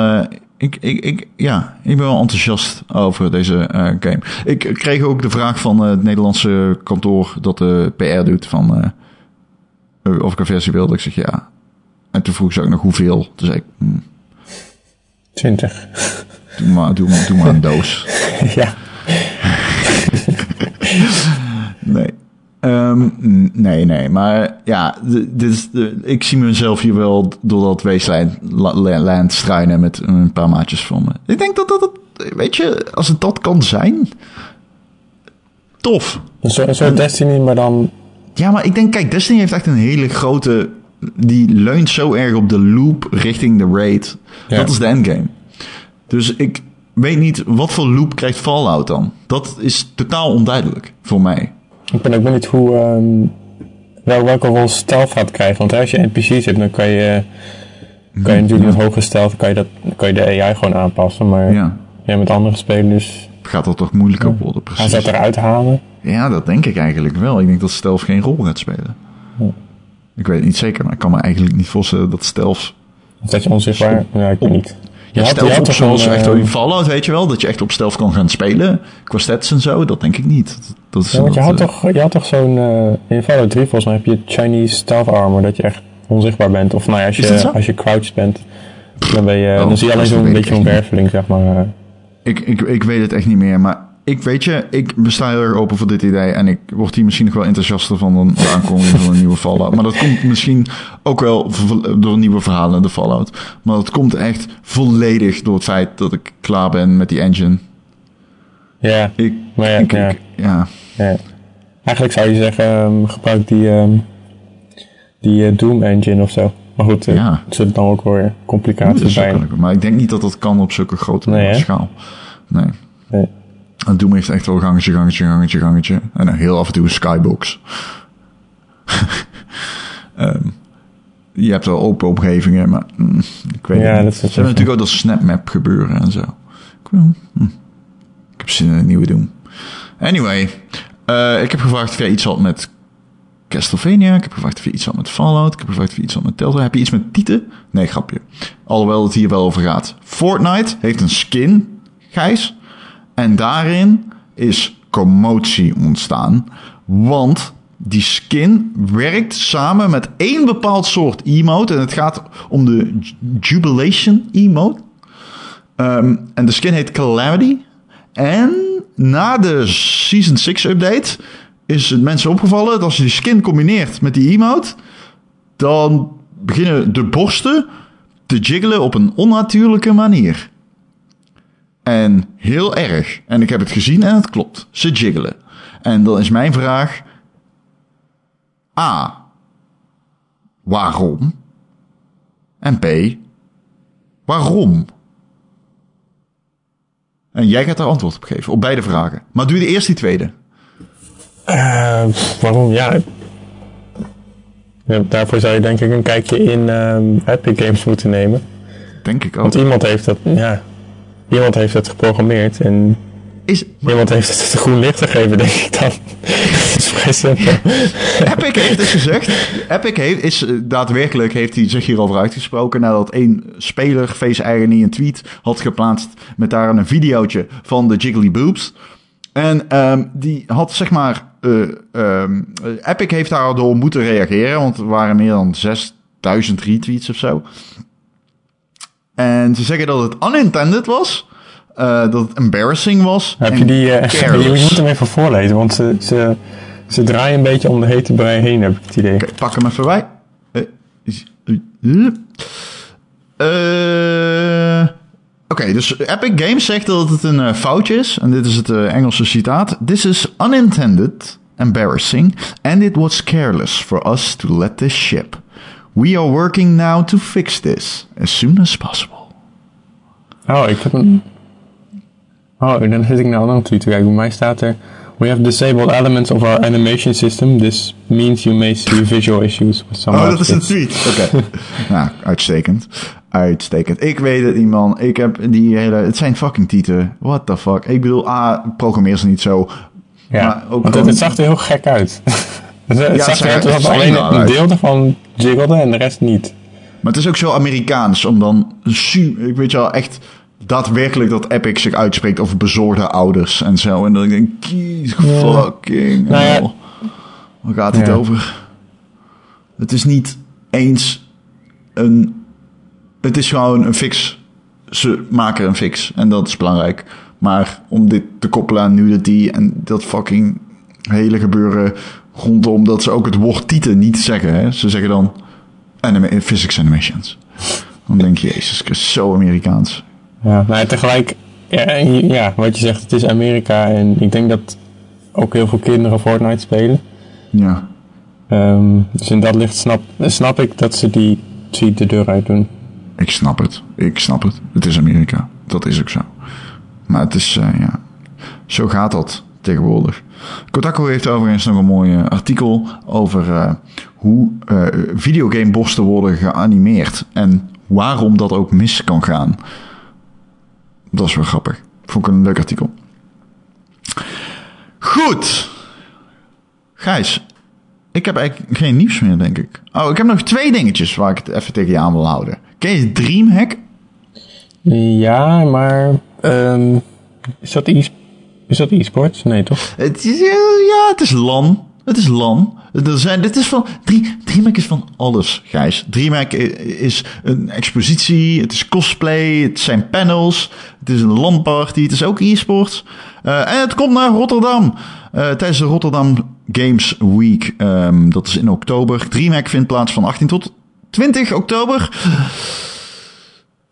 Ik, ik, ik, ja, ik ben wel enthousiast over deze eh, game. Ik kreeg ook de vraag van eh, het Nederlandse kantoor dat de PR doet van eh, of ik een versie wilde. Ik zeg ja. En toen vroeg ze ook nog hoeveel. Toen zei ik, hm, 20. doe, maar, doe, maar, doe maar een doos. ja. Nee. Ehm, nee, nee. Maar ja, dit is, ik zie mezelf hier wel door dat weesland la- la- land struinen met een paar maatjes van me. Ik denk dat dat, het- weet je, als het dat kan zijn, tof. Een soort Destiny, maar dan... Ja, maar ik denk, kijk, Destiny heeft echt een hele grote, die leunt zo erg op de loop richting de raid. Ja. Dat is de endgame. Dus ik weet niet, wat voor loop krijgt Fallout dan? Dat is totaal onduidelijk voor mij. Ik ben ook benieuwd hoe... ehm, wel, welke rol stealth gaat krijgen. Want als je NPC's hebt, dan kan je... Kan je natuurlijk met hoge stealth kan je, dat, kan je de AI gewoon aanpassen. Maar Ja, ja, met andere spelers gaat dat toch moeilijker worden, gaan precies. ze dat eruit halen. Ja, dat denk ik eigenlijk wel. Ik denk dat Stealth geen rol gaat spelen. Ik weet het niet zeker, maar ik kan me eigenlijk niet voorstellen dat Stealth... Of dat je onzichtbaar... Ja, ik weet niet. Ja, Stealth zoals een, echt eh, in Fallout, weet je wel? Dat je echt op Stealth kan gaan spelen. Qua stats en zo, dat denk ik niet. Dat, is, Ja, want je had toch, je had toch zo'n... eh, in Fallout 3 volgens mij heb je Chinese stealth armor, dat je echt onzichtbaar bent. Of nou ja, als je, als je crouched bent, dan, ben je, Oh, dan zie je alleen zo'n beetje niet. werveling, zeg maar. eh. Ik, ik, ik weet het echt niet meer, maar ik weet je, ik sta heel erg open voor dit idee. En ik word hier misschien nog wel enthousiaster van dan de aankondiging van een nieuwe Fallout. Maar dat komt misschien ook wel door nieuwe verhalen, de Fallout. Maar dat komt echt volledig door het feit dat ik klaar ben met die engine. Ja, Ik, maar ja, ik, ja, ik- ja. ja. Eigenlijk zou je zeggen, ehm, gebruik die, ehm, die eh, Doom engine of zo. Maar goed, eh, Ja. er zitten dan ook weer complicaties bij. maar ik denk niet dat dat kan op zulke grote Nee, schaal. Nee. Nee. En Doom heeft echt wel gangetje, gangetje, gangetje, gangetje. En dan heel af en toe een skybox. Ehm, je hebt wel open omgevingen, maar mm, ik weet Ja, niet. dat is natuurlijk ook dat snapmap gebeuren en zo. Ik, wil, hm. ik heb zin in een nieuwe Doom. Anyway, eh, ik heb gevraagd of jij iets had met Castlevania. Ik heb gevraagd of je iets had met Fallout. Ik heb gevraagd of je iets had met Telltale. Heb je iets met Tieten? Nee, grapje. Alhoewel het hier wel over gaat. Fortnite heeft een skin, Gijs. En daarin is commotie ontstaan. Want die skin werkt samen met één bepaald soort emote. En het gaat om de Ju- Jubilation emote. Ehm, en de skin heet Calamity. En na de Season 6 update is het mensen opgevallen dat als je die skin combineert met die emote, dan beginnen de borsten te jiggelen op een onnatuurlijke manier. En heel erg. En ik heb het gezien en het klopt. Ze jiggelen. En dan is mijn vraag: A. Waarom? En B. Waarom? En jij gaat daar antwoord op geven, op beide vragen. Maar doe de eerst die tweede. Eh, pff, waarom? Ja. ja. Daarvoor zou je denk ik een kijkje in ehm, Epic Games moeten nemen. Denk ik ook. Want iemand heeft dat, ja, iemand heeft het geprogrammeerd en Is, iemand heeft het het groen licht gegeven, denk ik dan. Epic heeft dus gezegd. Epic heeft, is eh, daadwerkelijk heeft hij zich hierover uitgesproken. Nadat één speler, Face Irony, een tweet had geplaatst. Met daar een videootje van de Jiggly Boobs. En ehm, die had zeg maar. eh, ehm, eh, Epic heeft daardoor moeten reageren. Want er waren meer dan 6000 retweets of zo. En ze zeggen dat het unintended was. eh, dat het embarrassing was. Heb je die, careless. je moet hem even voorlezen, want ze, ze, ze draaien een beetje om de hete brei heen, heb ik het idee. Oké, pak hem even bij. Eh. Oké, dus Epic Games zegt dat het een uh, foutje is. En dit is het uh, Engelse citaat. This is unintended, embarrassing, and it was careless for us to let this ship. We are working now to fix this as soon as possible. Oh, ik heb een... Oh, dan zit ik naar een andere tweet te kijken. Bij mij staat er... We have disabled elements of our animation system. This means you may see visual issues with some Oh, dat is een tweet. Oké. nou, uitstekend. Uitstekend. Ik weet het niet, man. Ik heb die hele... Het zijn fucking tieten. What the fuck. Ik bedoel, ah, programmeer ze niet zo. Ja, maar ook want gewoon- het, zag er heel gek uit. het Ja, zag het alleen er wel een deel ervan jiggelde en de rest niet. Maar het is ook zo Amerikaans om dan... Ik weet je wel, echt daadwerkelijk dat Epic zich uitspreekt over bezorgde ouders en zo. En dan denk ik, fucking Nou ja. Waar gaat het Ja. over? Het is niet eens een... Het is gewoon een fix. Ze maken een fix en dat is belangrijk. Maar om dit te koppelen aan nudity en dat fucking hele gebeuren rondom dat ze ook het woord tieten niet zeggen. Hè? Ze zeggen dan physics animations. Dan denk je, Jezus Christus, zo Amerikaans. Ja, maar tegelijk, ja, wat je zegt, het is Amerika en ik denk dat ook heel veel kinderen Fortnite spelen. Ja. Ehm, dus in dat licht snap, snap ik dat ze die tweet de deur uit doen. Ik snap het. Ik snap het. Het is Amerika. Dat is ook zo. Maar het is, eh, ja. Zo gaat dat tegenwoordig. Kotaku heeft overigens nog een mooi eh, artikel over eh, hoe eh videogameborsten worden geanimeerd. En waarom dat ook mis kan gaan. Dat is wel grappig. Vond ik een leuk artikel. Goed. Gijs, ik heb eigenlijk geen nieuws meer, denk ik. Oh, ik heb nog twee dingetjes waar ik het even tegen je aan wil houden. Ken je Dreamhack? Ja, maar ehm, is dat e- is dat e-sports? Nee, toch? Het is, eh, ja, het is LAN. Het is LAN. Er zijn, dit is van, Dreamhack is van alles, Gijs. Dreamhack i- is een expositie, het is cosplay, het zijn panels, het is een LAN-party, het is ook e-sports. Eh, en het komt naar Rotterdam. Eh, tijdens de Rotterdam Games Week, ehm, dat is in oktober. Dreamhack vindt plaats van 18 tot 20 oktober.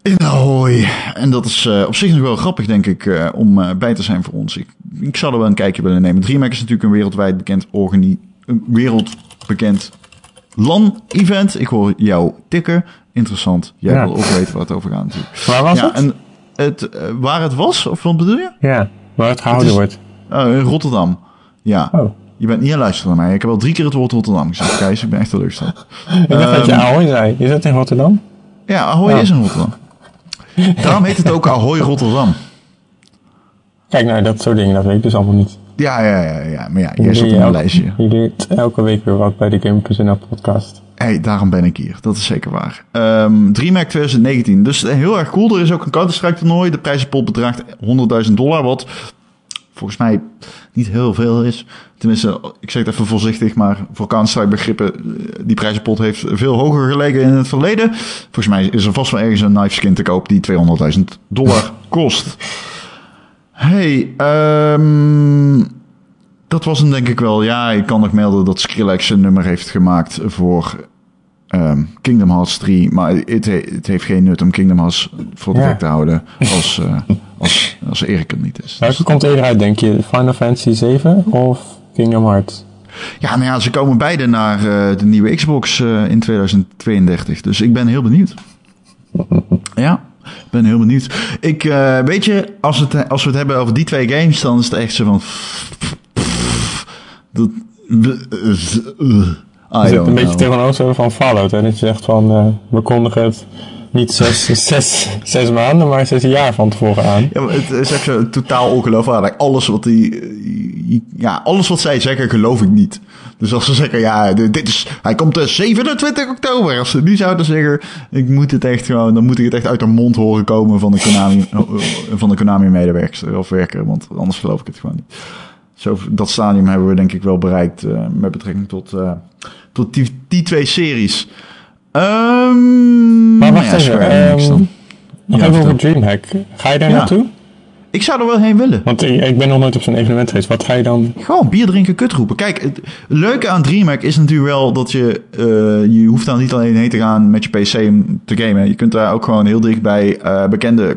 In Ahoy. En dat is eh, op zich nog wel grappig, denk ik, eh, om eh, bij te zijn voor ons. Ik, ik zou er wel een kijkje willen nemen. DreamHack is natuurlijk een wereldwijd bekend organi een wereldbekend LAN-event. Ik hoor jou tikken. Interessant. Jij Ja. wil ook weten waar het over gaat natuurlijk. Waar was ja, het? en het, waar het was, of wat bedoel je? Ja, waar het gehouden is- wordt. Oh, in Rotterdam. Ja. Oh. Je bent niet aan luisteren naar mij. Ik heb al drie keer het woord Rotterdam gezegd. Gijs, ik ben echt teleurgesteld. Ik dacht dat je Ehm, Ahoy zei. Is dat in Rotterdam? Ja, Ahoy Oh. is in Rotterdam. Daarom heet het ook Ahoy Rotterdam. Kijk, nou, dat soort dingen, dat weet ik dus allemaal niet. Ja, ja, ja, ja. Maar ja, jij in leert een lijstje. Je leert elke week weer wat bij de Game.nl podcast. Hey, daarom ben ik hier. Dat is zeker waar. Ehm DreamHack 2019. Dus eh, heel erg cool. Er is ook een Counter-Strike toernooi. De prijzenpot bedraagt 100.000 dollar. Wat volgens mij niet heel veel is. Tenminste, ik zeg het even voorzichtig. Maar voor Counter-Strike begrippen. eh, Die prijzenpot heeft veel hoger gelegen in het verleden. Volgens mij is er vast wel ergens een knife skin te koop die 200.000 dollar kost. Hey, ehm... Dat was hem denk ik wel. Ja, ik kan nog melden dat Skrillex een nummer heeft gemaakt voor ehm, Kingdom Hearts 3. Maar het, he- het heeft geen nut om Kingdom Hearts voor de Ja. gek te houden als, eh, als, als Erik er niet is. Welke komt eerder uit, denk je? Final Fantasy 7 of Kingdom Hearts? Ja, nou ja, ze komen beide naar eh, de nieuwe Xbox eh, in 2032. Dus ik ben heel benieuwd. Ja, ik ben heel benieuwd. Ik, weet je, als, het, als we het hebben over die twee games, dan is het echt zo van... Dat, Je zit don't een beetje tegenover van Fallout. Hè? Dat je zegt van, eh, we kondigen het niet zes, zes, zes maanden, maar zes jaar van tevoren aan. Ja, maar het is echt zo totaal ongeloofwaardig. Alles wat die, ja, alles wat zij zeggen, geloof ik niet. Dus als ze zeggen, ja, dit is, hij komt de 27 oktober. Als ze nu zouden zeggen, ik moet het echt gewoon, dan moet ik het echt uit de mond horen komen van de Konami, van de Konami medewerker of werker, want anders geloof ik het gewoon niet. Zo, dat stadium hebben we denk ik wel bereikt eh, met betrekking tot, eh, tot die, die twee series. Ehm Maar wacht ja, even. Nog Ja, even over. Dreamhack. Ga je daar Ja. naartoe? Ik zou er wel heen willen. Want ik, ben nog nooit op zo'n evenement geweest. Wat ga je dan... Gewoon bier drinken, kut roepen. Kijk, het leuke aan DreamHack is natuurlijk wel dat je... eh, je hoeft daar niet alleen heen te gaan met je PC om te gamen. Je kunt daar ook gewoon heel dicht bij eh, bekende uh,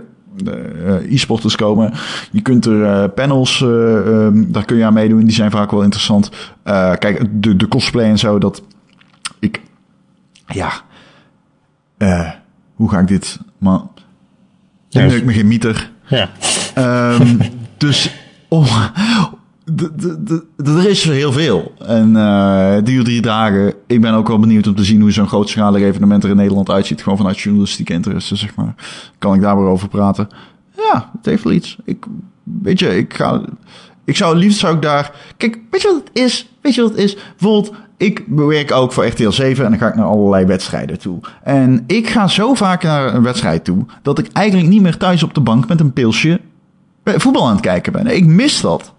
e-sporters komen. Je kunt er uh, panels, uh, um, daar kun je aan meedoen. Die zijn vaak wel interessant. kijk, de, de cosplay en zo, dat ik, ja, hoe ga ik dit, maar, ja, ik me geen mieter. Ja. Um, dus, oh, er is heel veel. En uh, die drie dagen. Ik ben ook wel benieuwd om te zien hoe zo'n grootschalig evenement er in Nederland uitziet. Gewoon vanuit journalistiek interesse, zeg maar. Kan ik daar weer over praten? Ja, het heeft wel iets. Ik, weet je, ik ga. Ik zou liefst zou ik daar. Kijk, weet je wat het is? Weet je wat het is? Bijvoorbeeld, ik werk ook voor RTL 7 en dan ga ik naar allerlei wedstrijden toe. En ik ga zo vaak naar een wedstrijd toe dat ik eigenlijk niet meer thuis op de bank met een pilsje voetbal aan het kijken ben. Ik mis dat.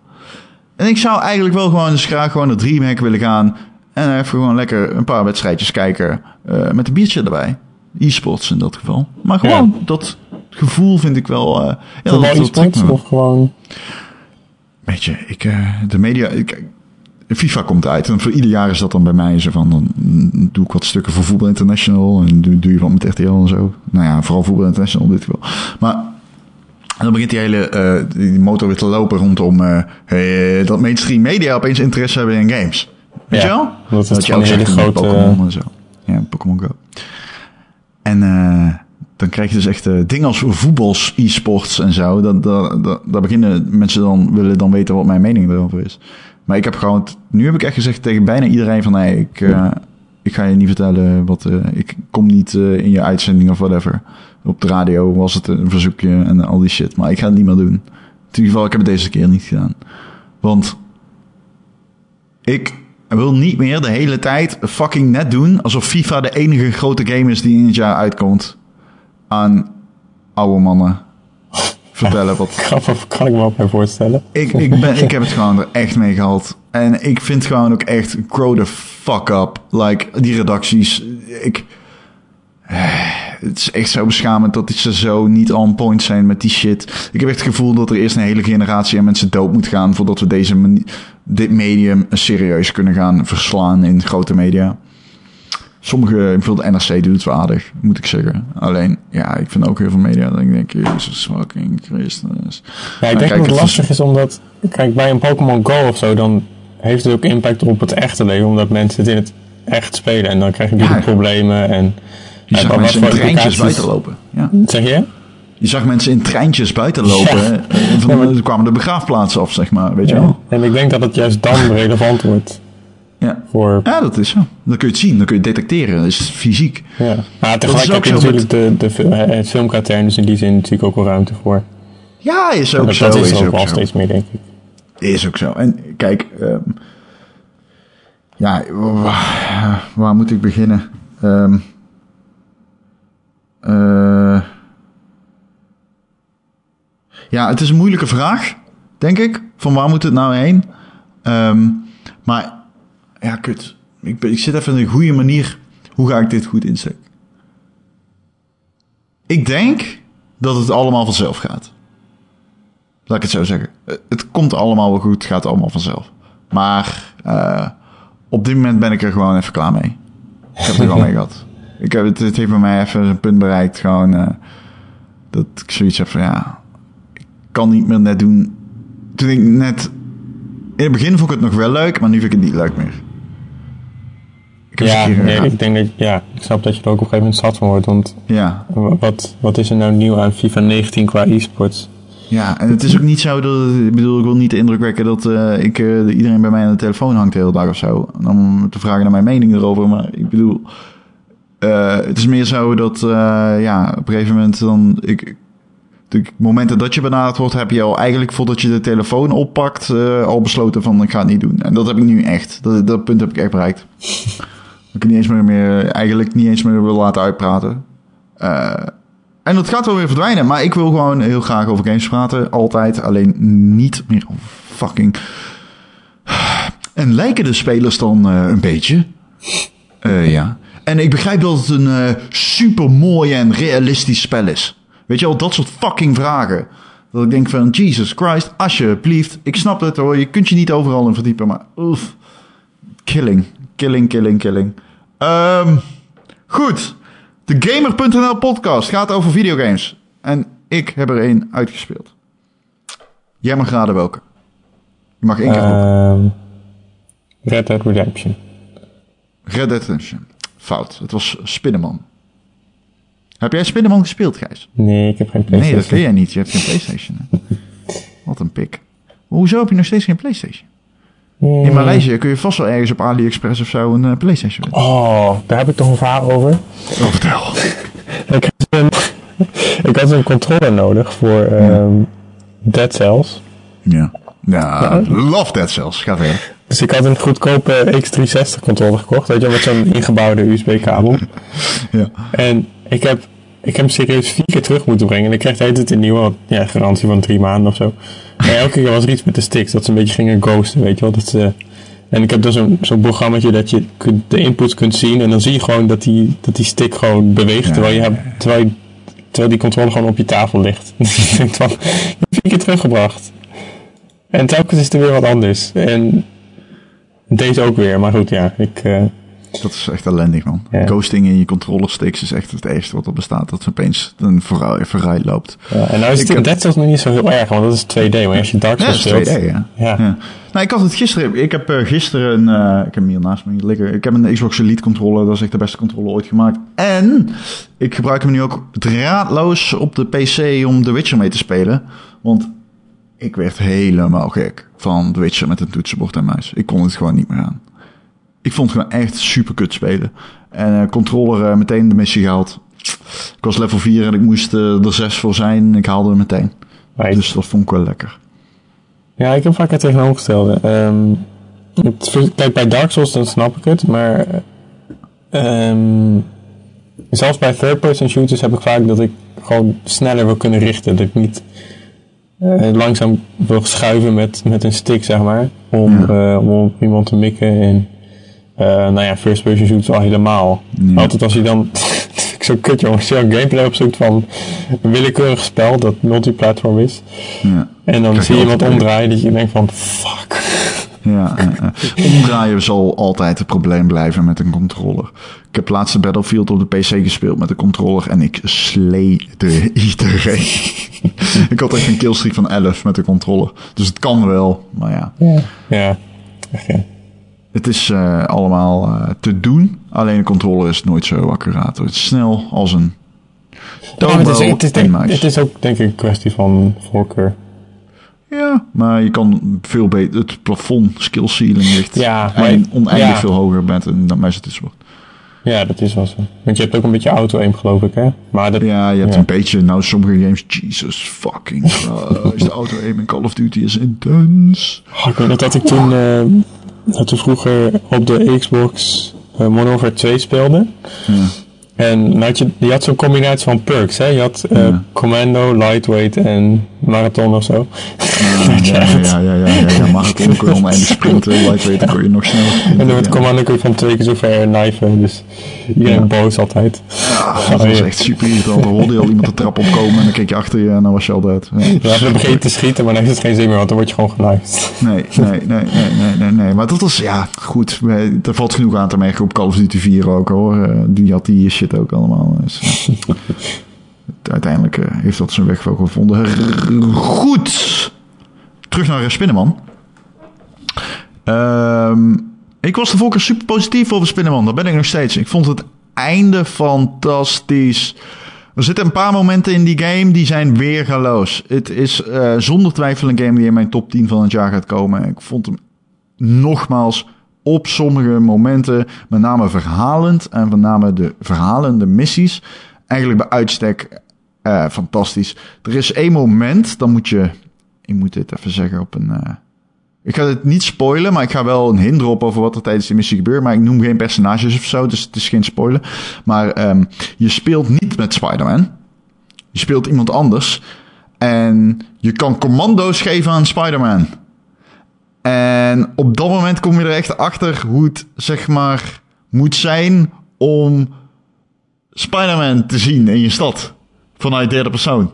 En ik zou eigenlijk wel gewoon eens graag gewoon naar Dreamhack willen gaan. En even gewoon lekker een paar wedstrijdjes kijken. Uh, met een biertje erbij. E-sports in dat geval. Maar gewoon dat gevoel vind ik wel... Uh, ja, dat, dat, dat of gewoon... Weet je, ik, uh, de media... Ik, FIFA komt uit en voor ieder jaar is dat dan bij mij zo van... Dan doe ik wat stukken voor Voetbal International en doe, doe je wat met RTL en zo. Nou ja, vooral Voetbal International in dit geval. Maar en dan begint die hele uh, die motor weer te lopen rondom uh, hey, dat mainstream media opeens interesse hebben in games. Weet ja, je wel? Dat is dat je ook hele grote... Pokémon en zo. Ja, Pokémon Go. En uh, dan krijg je dus echt dingen als voetbals, e-sports en zo. Dat, dat, dat, daar beginnen mensen dan, willen dan weten wat mijn mening erover is. Maar ik heb gewoon, nu heb ik echt gezegd tegen bijna iedereen van, nee, ik, ik ga je niet vertellen wat, ik kom niet in je uitzending of whatever op de radio was het een verzoekje en al die shit. Maar ik ga het niet meer doen. In ieder geval, ik heb het deze keer niet gedaan. Want ik wil niet meer de hele tijd fucking net doen alsof FIFA de enige grote game is die in het jaar uitkomt. Aan oude mannen vertellen wat. Grappig, kan ik me ook bij voorstellen. Ik, ik, ben, ik heb het gewoon er echt mee gehad. En ik vind gewoon ook echt grow the fuck up. Like, die redacties. Ik het is echt zo beschamend dat ze zo niet on point zijn met die shit. Ik heb echt het gevoel dat er eerst een hele generatie aan mensen dood moet gaan voordat we deze dit medium serieus kunnen gaan verslaan in grote media. Sommige, bijvoorbeeld NRC doet het wel aardig, moet ik zeggen. Alleen, ja, ik vind ook heel veel media dat ik denk, jezus fucking Christus. Ja, ik denk dat het lastig is omdat, kijk, bij een Pokémon Go of zo, dan heeft het ook impact op het echte leven, omdat mensen het in het echt spelen. En dan krijg je natuurlijk problemen en... Je zag mensen in treintjes buiten lopen. Ja. Zeg je? Je zag mensen in treintjes buiten lopen. Ja. En van, ja, kwamen de begraafplaatsen af, zeg maar. Weet je wel? En ik denk dat het juist dan relevant wordt. Ja. Voor... ja, dat is zo. Dan kun je het zien, dan kun je het detecteren. Dat is fysiek. Ja. Maar tegelijk heb je natuurlijk de, de, het filmkatern, dus in die zin natuurlijk ook wel ruimte voor. Ja, is ook dat, zo. Dat is, is ook wel steeds meer, denk ik. Is ook zo. En kijk, um, ja, waar, waar, moet ik beginnen? Um, uh, ja, het is een moeilijke vraag, denk ik. Van waar moet het nou heen? Um, maar ja, kut. Ik, ik zit even in een goede manier. Hoe ga ik dit goed insteken? Ik denk dat het allemaal vanzelf gaat. Laat ik het zo zeggen. Het komt allemaal wel goed, het gaat allemaal vanzelf. Maar uh, op dit moment ben ik er gewoon even klaar mee. Ik heb er wel mee gehad. Ik heb, het, het heeft bij mij even een punt bereikt. Gewoon uh, dat ik zoiets heb van ja, ik kan niet meer net doen. Toen ik net. In het begin vond ik het nog wel leuk, maar nu vind ik het niet leuk meer. Ik ja, nee, ik denk dat ja, ik snap dat je er ook op een gegeven moment zat van wordt. Want ja. wat, wat is er nou nieuw aan FIFA 19 qua e-sports? Ja, en het is ook niet zo dat. Ik bedoel, ik wil niet de indruk wekken dat uh, ik, uh, iedereen bij mij aan de telefoon hangt de hele dag of zo. Om te vragen naar mijn mening erover. Maar ik bedoel, uh, het is meer zo dat, uh, ja, op een gegeven moment dan... Ik, de momenten dat je benaderd wordt, heb je al eigenlijk voordat je de telefoon oppakt, uh, al besloten van ik ga het niet doen. En dat heb ik nu echt. Dat, dat punt heb ik echt bereikt. ik niet eens meer, meer, eigenlijk niet eens meer wil laten uitpraten. en dat gaat wel weer verdwijnen, maar ik wil gewoon heel graag over games praten. Altijd, alleen niet meer fucking... En lijken de spelers dan een beetje? ja. En ik begrijp dat het een uh, super mooi en realistisch spel is. Weet je wel, dat soort fucking vragen. Dat ik denk van, Jesus Christ, alsjeblieft. Ik snap het hoor, je kunt je niet overal in verdiepen, maar oef. Killing, killing, killing, killing. Um, goed, de Gamer.nl podcast gaat over videogames. En Ik heb er één uitgespeeld. Jij mag raden welke. Je mag één keer roepen. Ehm, Red Dead Redemption. Red Dead Redemption. Fout. Het was Spinnenman. Heb jij Spinnenman gespeeld, Gijs? Nee, ik heb geen Nee, PlayStation. dat kun jij niet. Je hebt geen PlayStation. Wat een pik. Hoezo heb je nog steeds geen PlayStation? Nee. In Maleisië kun je vast wel ergens op AliExpress of zo een eh, PlayStation winnen. Oh, daar heb ik toch een verhaal over. Oh, vertel. Ik had een, ik had een controller nodig voor ehm, Dead Cells. Ja. Ja, love that zelfs. Ga verder. Dus ik had een goedkope X360 controller gekocht, weet je, met zo'n ingebouwde USB-kabel. Ja. En ik heb, ik heb hem serieus vier keer terug moeten brengen. En ik kreeg tijd een nieuwe, ja, garantie van drie maanden of zo. En elke keer was er iets met de sticks, dat ze een beetje gingen ghosten, weet je wel. Dat ze, en ik heb dus zo'n zo'n programmaatje dat je kunt, de inputs kunt zien. En dan zie je gewoon dat die, dat die stick gewoon beweegt, Ja, terwijl, je hebt, terwijl, je- terwijl die controller gewoon op je tafel ligt. Dus je denkt van, ik heb vier keer teruggebracht. En telkens is er weer wat anders. En deze ook weer, maar goed, ja, ik... eh, Dat is echt ellendig, man. Ja. Ghosting in je controller sticks is echt het ergste wat er bestaat. Dat opeens een verraai loopt. Ja, en nou is Ik het Dead Cells nog niet zo heel erg, want dat is 2D. Maar als je Dark Ja, Souls dat is 2D, speelt... ja. Ja. Ja. Nou, ik had het gisteren. Ik heb eh, gisteren een. eh, ik heb hem hier naast me liggen. Ik heb een Xbox Elite controller. Dat is echt de beste controller ooit gemaakt. En ik gebruik hem nu ook draadloos op de PC om The Witcher mee te spelen. Want ik werd helemaal gek van The Witcher met een toetsenbord en muis. Ik kon het gewoon niet meer aan. Ik vond het gewoon echt super kut spelen. En eh, controller eh, meteen de missie gehaald. Ik was level 4 en ik moest eh, er 6 voor zijn. Ik haalde hem meteen. Dus dat vond ik wel lekker. Ja, ik heb vaak het tegenovergestelde. Ehm, het kijk, bij Dark Souls dan snap ik het, maar ehm, zelfs bij third-person shooters heb ik vaak dat ik gewoon sneller wil kunnen richten. Dat ik niet eh, langzaam wil schuiven met, met een stick, zeg maar, om, eh, om op iemand te mikken. En eh, nou ja, first-person shooters al helemaal. Ja. Altijd als je dan... zo kut, jongens. Als je een gameplay opzoekt van een willekeurig spel dat multiplatform is. Ja. En dan zie je iemand omdraaien dat je denkt van, fuck. Ja, omdraaien zal altijd het probleem blijven met een controller. Ik heb laatste Battlefield op de PC gespeeld met de controller en ik sleette iedereen. ik had echt een killstreak van 11 met de controller. Dus het kan wel, maar ja. Ja, echt ja. Het is eh, allemaal eh, te doen. Alleen de controller is nooit zo accuraat. Het is snel als een Ja, het, is, het, is denk, het is ook denk ik een kwestie van voorkeur. Ja, maar je kan veel beter... Het plafond skill ceiling ligt Ja, maar- en oneindig ja. veel hoger met een dan muis het is. Ja, dat is wel zo. Want je hebt ook een beetje auto-aim geloof ik, hè? Maar dat, Ja, je hebt Ja. een beetje, nou sommige games, Jesus fucking Christ, de auto-aim in Call of Duty is intens. Oh, ik weet nog dat ik toen, eh, dat we vroeger op de Xbox eh, Modern Warfare 2 speelden. Ja. En had je, je had zo'n combinatie van perks, hè? Je had Ja. Commando, Lightweight en Marathon of zo. Ja, ja, ja, ja, ja, ja, marathon kun je oneindig sprinten, lightweight kun je nog sneller En dan met. Commando kun je van twee keer zo ver knijven. Dus iedereen Ja. boos altijd. Ah, dat was echt super irritant. Dan hoorde je al iemand de trap opkomen en dan keek je achter je en dan was je al dood. Ja. Ja, dan begin je te schieten, maar dan heeft het geen zin meer, want dan word je gewoon genaaid. Nee, nee, nee, nee, nee, nee, nee. Maar dat was, ja, goed. Er valt genoeg aan te merken op Call of Duty 4 ook hoor. Eh, Die had die shit ook allemaal. Dus, ja. Uiteindelijk eh, heeft dat zijn weg wel gevonden. Goed. Terug naar eh, Spinnenman. Ehm, ik was de keer super positief over Spinnenman. Dat ben ik nog steeds. Ik vond het einde fantastisch. Er zitten een paar momenten in die game die zijn weergaloos. Het is eh, zonder twijfel een game die in mijn top 10 van het jaar gaat komen. Ik vond hem nogmaals op sommige momenten, met name verhalend en met name de verhalende missies, eigenlijk bij uitstek eh, fantastisch. Er is één moment, dan moet je, ik moet dit even zeggen op een, eh, ik ga het niet spoilen, maar ik ga wel een hint erop over wat er tijdens de missie gebeurt. Maar ik noem geen personages of zo, dus het is geen spoiler. Maar ehm, je speelt niet met Spider-Man. Je speelt iemand anders. En je kan commando's geven aan Spider-Man. En op dat moment kom je er echt achter hoe het, zeg maar, moet zijn om Spider-Man te zien in je stad. Vanuit derde persoon.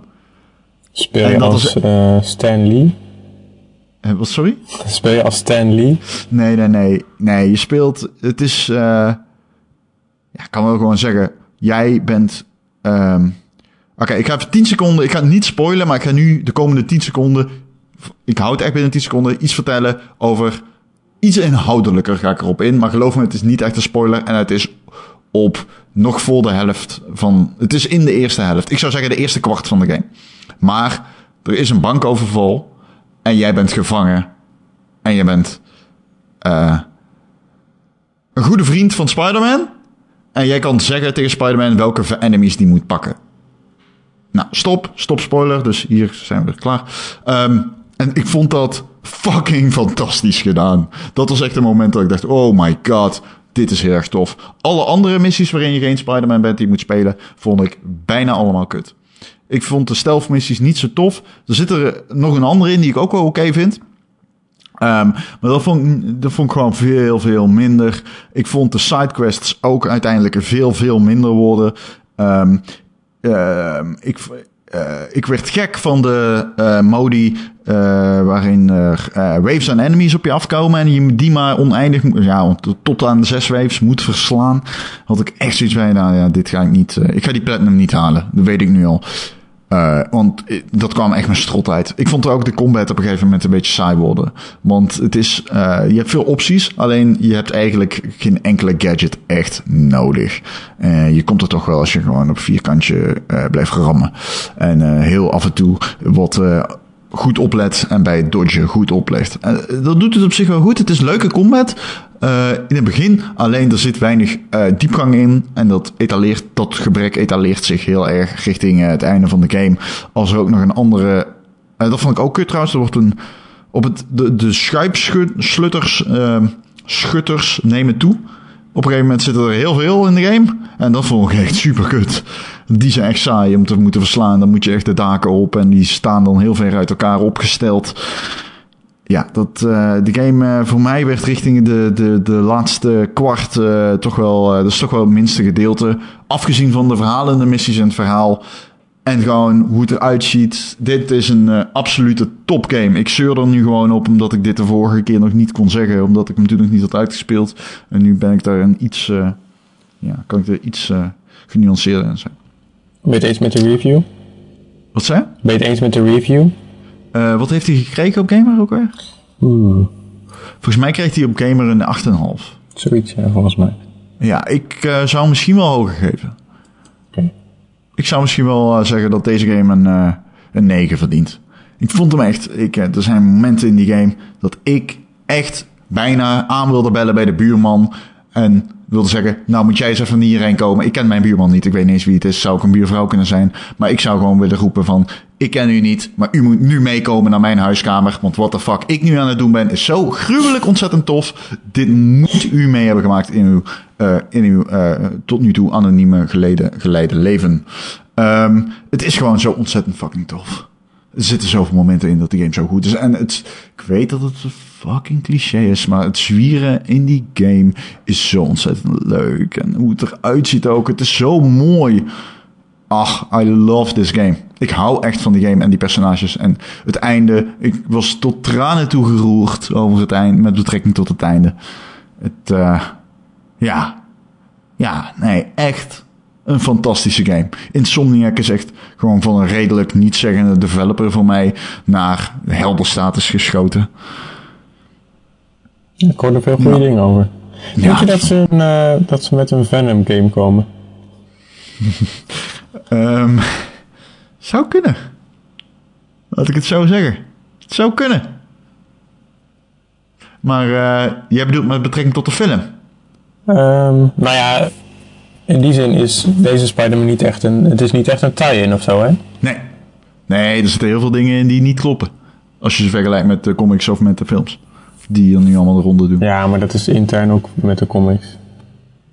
Speel En dat als is- eh, Stan Lee? Eh, wat, sorry? Speel je als Stan Lee? Nee, nee, nee. Nee, je speelt... Het is... eh ja, ik kan wel gewoon zeggen... Jij bent... ehm, Oké, ik ga even 10 seconden. Ik ga het niet spoilen, maar ik ga nu de komende 10 seconden. Ik hou het echt binnen 10 seconden. Iets vertellen over. Iets inhoudelijker ga ik erop in. Maar geloof me, het is niet echt een spoiler. En het is op nog voor de helft van. Het is in de eerste helft. Ik zou zeggen de eerste kwart van de game. Maar er is een bankoverval. En jij bent gevangen. En je bent. Uh, een goede vriend van Spider-Man. En jij kan zeggen tegen Spider-Man welke enemies die moet pakken. Nou, stop. Stop spoiler. Dus hier zijn we klaar. Um, en ik vond dat fucking fantastisch gedaan. Dat was echt een moment dat ik dacht: oh my god, dit is heel erg tof. Alle andere missies waarin je geen Spider-Man bent die moet spelen, vond ik bijna allemaal kut. Ik vond de stealth missies niet zo tof. Er zit er nog een andere in die ik ook wel oké vind. Um, maar dat vond, dat vond ik gewoon veel, veel minder. Ik vond de sidequests ook uiteindelijk veel, veel minder worden. Um, uh, ik, uh, ik werd gek van de uh, modi uh, waarin waves en enemies op je afkomen en je die maar oneindig, ja, tot aan de zes waves moet verslaan. Had ik echt zoiets bij, nou ja, dit ga ik niet, ik ga die platinum niet halen. Dat weet ik nu al. Uh, want dat kwam echt mijn strot uit. Ik vond ook de combat op een gegeven moment een beetje saai worden. Want het is, uh, je hebt veel opties, alleen je hebt eigenlijk geen enkele gadget echt nodig. Uh, je komt er toch wel als je gewoon op vierkantje blijft rammen. En heel af en toe wat goed oplet en bij het dodgen goed oplet. dat doet het op zich wel goed. Het is leuke combat. Uh, in het begin, alleen er zit weinig uh, diepgang in. En dat etaleert, dat gebrek etaleert zich heel erg richting het einde van de game. Als er ook nog een andere. dat vond ik ook kut trouwens. Er wordt een. Op het, de, de schuipslutters. Ehm, schutters nemen toe. Op een gegeven moment zitten er heel veel in de game. En dat vond ik echt super kut. Die zijn echt saai om te moeten verslaan. Dan moet je echt de daken op. En die staan dan heel ver uit elkaar opgesteld ja, dat, uh, de game uh, voor mij werd richting de, de, de laatste kwart uh, toch wel, dat is toch wel het minste gedeelte. Afgezien van de verhalen, de missies en het verhaal. En gewoon hoe het eruit ziet. Dit is een absolute topgame. Ik zeur er nu gewoon op omdat ik dit de vorige keer nog niet kon zeggen. Omdat ik hem toen nog niet had uitgespeeld. En nu ben ik daar een iets, ja, kan ik er iets genuanceerder in zijn. Ben je het eens met de review? Wat zei Ben je het eens met de review? Uh, wat heeft hij gekregen op Gamer ook weer? Oeh. Volgens mij kreeg hij op Gamer een 8,5. Zoiets, ja, volgens mij. Ja, ik uh, zou misschien wel hoger geven. Okay. Ik zou misschien wel uh, zeggen dat deze game een, een 9 verdient. Ik vond hem echt... Ik, er zijn momenten in die game dat ik echt bijna aan wilde bellen bij de buurman... En wilde zeggen, nou moet jij eens even hierheen komen. Ik ken mijn buurman niet, ik weet niet eens wie het is. Zou ik een buurvrouw kunnen zijn. Maar ik zou gewoon willen roepen van, ik ken u niet, maar u moet nu meekomen naar mijn huiskamer. Want wat de fuck ik nu aan het doen ben, is zo gruwelijk ontzettend tof. Dit moet u mee hebben gemaakt in uw, uh, in uw uh, tot nu toe anonieme geleden, geleide leven. Um, het is gewoon zo ontzettend fucking tof. Er zitten zoveel momenten in dat de game zo goed is. En het, ik weet dat het fucking cliché is, maar het zwieren in die game is zo ontzettend leuk. En hoe het eruit ziet ook, het is zo mooi. Ach, I love this game. Ik hou echt van die game en die personages. En het einde, ik was tot tranen toegeroerd over het einde, met betrekking tot het einde. Het, uh, ja. Ja, nee, echt een fantastische game. Insomniac is echt gewoon van een redelijk niet-zeggende developer voor mij naar helderstatus geschoten. Ik hoor er veel goede dingen over. Denk ja, je dat ze, een, uh, dat ze met een Venom game komen? um, zou kunnen. Laat ik het zo zeggen. Het zou kunnen. Maar uh, jij bedoelt met betrekking tot de film? Um, nou ja, in die zin is deze Spider-Man niet echt een... Het is niet echt een tie-in of zo, hè? Nee. Nee, er zitten heel veel dingen in die niet kloppen. Als je ze vergelijkt met de comics of met de films. Die er nu allemaal de ronde doen. Ja, maar dat is intern ook met de comics.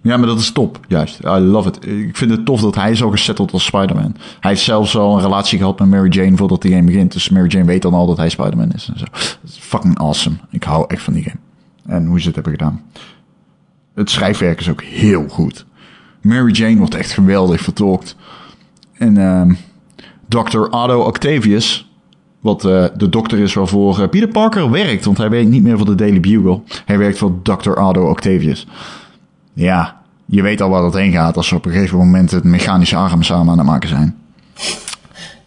Ja, maar dat is top, juist. I love it. Ik vind het tof dat hij zo gesetteld als Spider-Man. Hij heeft zelfs al een relatie gehad met Mary Jane voordat die game begint. Dus Mary Jane weet dan al dat hij Spider-Man is en zo. Dat is fucking awesome. Ik hou echt van die game. En hoe ze het hebben gedaan. Het schrijfwerk is ook heel goed. Mary Jane wordt echt geweldig vertolkt. En uh, Dr. Otto Octavius, wat uh, de dokter is waarvoor uh, Peter Parker werkt, want hij werkt niet meer voor de Daily Bugle. Hij werkt voor Dr. Otto Octavius. Ja, je weet al waar dat heen gaat als ze op een gegeven moment het mechanische arm samen aan het maken zijn.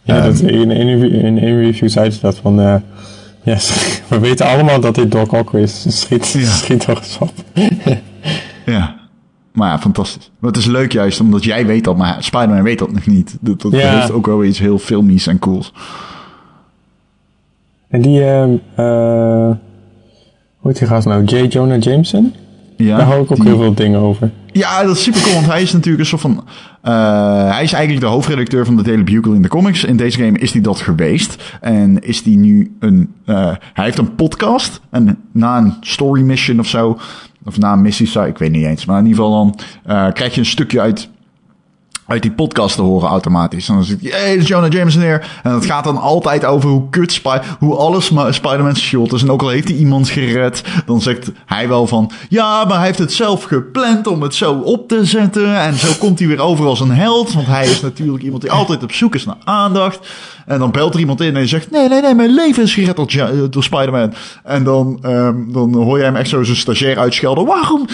Ja, dat, in, in, in een review zei ze dat van... eh ja, we weten allemaal dat dit Doc Ock is. Schiet, Ja. schiet toch eens op. Ja. Maar ja, fantastisch. Maar het is leuk juist omdat jij weet dat, maar Spider-Man weet dat nog niet. Dat, dat Ja. heeft ook wel iets heel filmies en cools. En die, eh hoe heet die gast nou? J. Jonah Jameson? Ja, Daar hou ik ook die- heel veel dingen over. Ja, dat is super cool, want hij is natuurlijk een soort van... eh, hij is eigenlijk de hoofdredacteur van de Daily Bugle in de comics. In deze game is hij dat geweest. En is hij nu een... eh, hij heeft een podcast. En na een story mission of zo... Of na een missie, ik weet niet eens. Maar in ieder geval dan eh, krijg je een stukje uit uit die podcast te horen automatisch. En dan zit hey, Jonah Jameson hier. En het gaat dan altijd over hoe kut Spy hoe alles Ma- Spider-Man shot is. En ook al heeft hij iemand gered, dan zegt hij wel van, ja, maar hij heeft het zelf gepland om het zo op te zetten. En zo komt hij weer over als een held. Want hij is natuurlijk iemand die altijd op zoek is naar aandacht. En dan belt er iemand in en hij zegt, nee, nee, nee, mijn leven is gered door, Spider-Man. En dan, ehm, dan hoor je hem echt zo zijn stagiair uitschelden. Waarom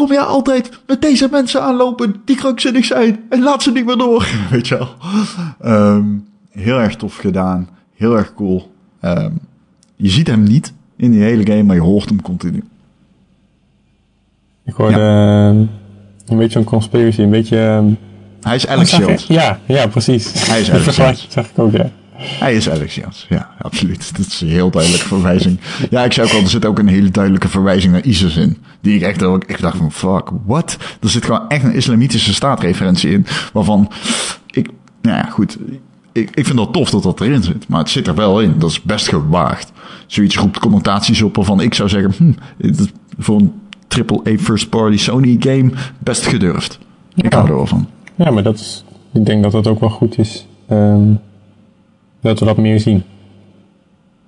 kom jij altijd met deze mensen aanlopen die krankzinnig zijn en laat ze niet meer door? Weet je wel. Ehm, heel erg tof gedaan. Heel erg cool. Ehm, je ziet hem niet in die hele game, maar je hoort hem continu. Ik hoorde ehm, een beetje een conspiracy, een beetje... Hij is Alex je? Jones. Ja, ja, precies. Hij is Alex zag ik ook, ja. Hij is Alex. Ja, absoluut. Dat is een heel duidelijke verwijzing. Ja, ik zei ook al, er zit ook een hele duidelijke verwijzing naar ISIS in. Die ik echt ook, ik dacht van, fuck, what? Er zit gewoon echt een islamitische staatreferentie in. Waarvan ik, nou ja, goed. Ik, ik vind dat tof dat dat erin zit. Maar het zit er wel in. Dat is best gewaagd. Zoiets roept connotaties op waarvan ik zou zeggen, hm, voor een triple A first party Sony game best gedurfd. Ik hou er wel van. Ja, maar dat is, ik denk dat dat ook wel goed is. ehm, dat we dat meer zien.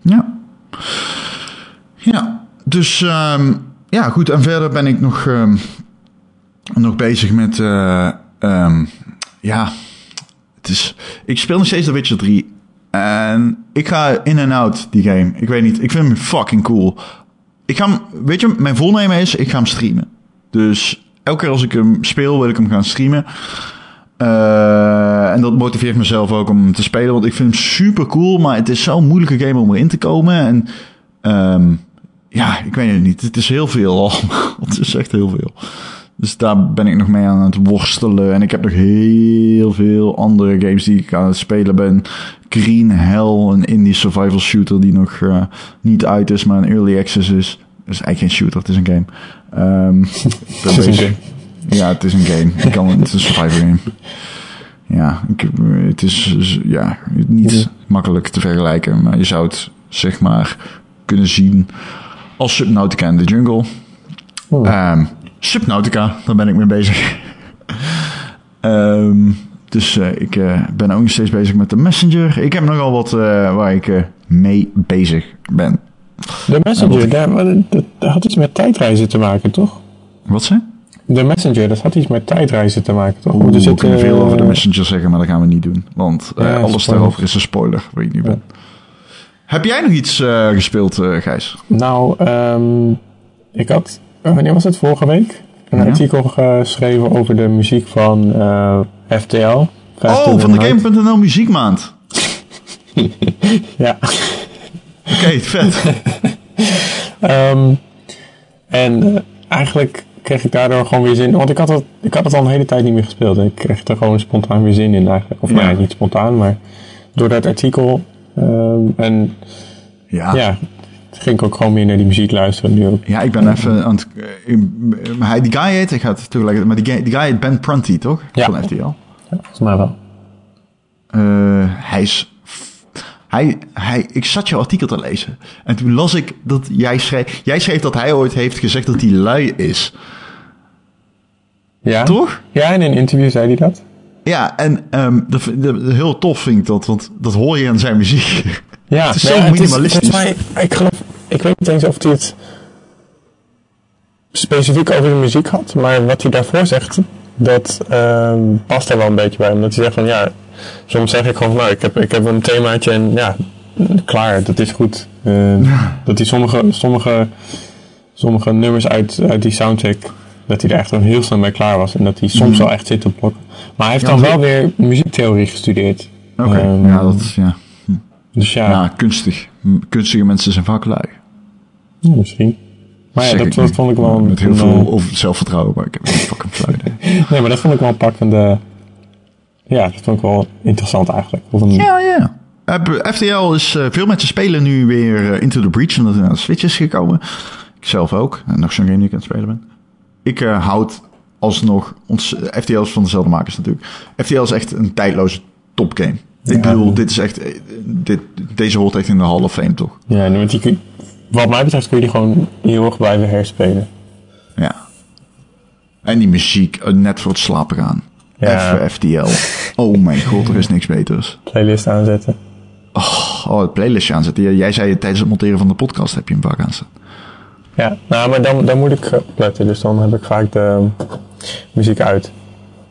Ja. Ja, dus ehm, ja, goed. En verder ben ik nog, ehm, nog bezig met. eh, ehm, ja, het is. Ik speel nog steeds The Witcher 3. En ik ga in en out die game. Ik weet niet. Ik vind hem fucking cool. Ik ga hem, weet je, mijn voornemen is: ik ga hem streamen. Dus elke keer als ik hem speel, wil ik hem gaan streamen. Eh, en dat motiveert mezelf ook om te spelen. Want ik vind hem super cool. Maar het is zo'n moeilijke game om erin te komen. En ehm, ja, ik weet het niet. Het is heel veel al. het is echt heel veel. Dus daar ben ik nog mee aan het worstelen. En ik heb nog heel veel andere games die ik aan het spelen ben. Green Hell, een indie survival shooter die nog eh, niet uit is, maar een early access is. Het is eigenlijk geen shooter, het is een game. Ehm, ik ben bezig-. Ja, het is een game. Ik kan, het is een survival game. Ja, ik, het is ja, niet makkelijk te vergelijken, maar je zou het zeg maar kunnen zien als Subnautica in de jungle. Oh. Ehm, Subnautica, daar ben ik mee bezig. Ehm, dus eh, ik eh, ben ook nog steeds bezig met de Messenger. Ik heb nogal wat eh, waar ik mee bezig ben. De Messenger, daar, dat had iets met tijdreizen te maken, toch? Wat ze? De Messenger, dat had iets met tijdreizen te maken, toch? Oeh, we kunnen veel eh, over de Messenger zeggen, maar dat gaan we niet doen. Want eh, Ja, alles daarover is een spoiler, waar ik nu ben. Heb jij nog iets eh, gespeeld, eh, Gijs? Nou, ehm, ik had, wanneer was het, vorige week? Een Ja. artikel geschreven over de muziek van FTL. Oh, van de. Game.nl muziekmaand. Ja. Oké, vet. Ehm, en eigenlijk kreeg ik daardoor gewoon weer zin in. Want ik had, het, ik had het al een hele tijd niet meer gespeeld. En ik kreeg er gewoon spontaan weer zin in eigenlijk. Of Ja. nou ja, niet spontaan, maar door dat artikel. ehm, en Ja. ja, ging ik ook gewoon meer naar die muziek luisteren nu ook. Ja, ik ben even aan het... hij, die guy heet, ik ga het toegelijken, maar die, guy- die guy heet Ben Prunty, toch? Ja. Van FTL. Ja, volgens mij wel. Eh, hij is... Hij, hij, ik zat jouw artikel te lezen. En toen las ik dat jij schreef... Jij schreef dat hij ooit heeft gezegd dat hij lui is. Ja? Toch? Ja, in een interview zei hij dat. Ja, en ehm dat, vind- dat- heel tof vind ik dat. Want dat hoor je aan zijn muziek. Ja, Het is zo minimalistisch. mij, ik geloof, ik weet niet eens of hij het specifiek over de muziek had, maar wat hij daarvoor zegt, dat ehm, past er wel een beetje bij. Omdat hij zegt van ja, soms zeg ik gewoon nou, ik heb, ik heb een themaatje en ja, klaar, dat is goed. Eh, Dat hij sommige, sommige, sommige nummers uit, uit die soundtrack, dat hij er echt gewoon heel snel mee klaar was. En dat hij soms wel echt zit te blokken. Maar hij heeft Mhm. Ja, dan wel weer muziektheorie gestudeerd. Oké, Ehm, ja, dat is, ja. Dus ja, ja, kunstig. Hm, Kunstige mensen zijn vaak lui. misschien. Maar ja, dat, vond ik wel een, Met heel een, veel eh, over zelfvertrouwen, maar ik heb geen fucking flauw idee. Nee, maar dat vond ik wel een pakkende... Ja, dat vond ik wel interessant eigenlijk. Een, Ja, ja. Heb- FTL is, eh, veel mensen spelen nu weer eh, Into the Breach, omdat er naar de Switch is gekomen. Ik zelf ook. En nog zo'n game die ik aan het spelen ben. Ik eh, houd alsnog... Ons, FTL is van dezelfde makers natuurlijk. FTL is echt een tijdloze topgame. Ik bedoel, dit is echt... eh, Dit, deze hoort echt in de Hall of Fame, toch? ja, want die kun- wat mij betreft kun je die gewoon eeuwig blijven herspelen. Ja. En die muziek, eh, net voor het slapen gaan. Ja. FTL. Oh mijn god, er is niks beters. Playlist aanzetten. Oh, het playlistje aanzetten. Jij zei tijdens het monteren van de podcast heb je hem vaak aanstaan. Ja, nou, maar dan, dan moet ik opletten. Dus dan heb ik vaak de eh, muziek uit.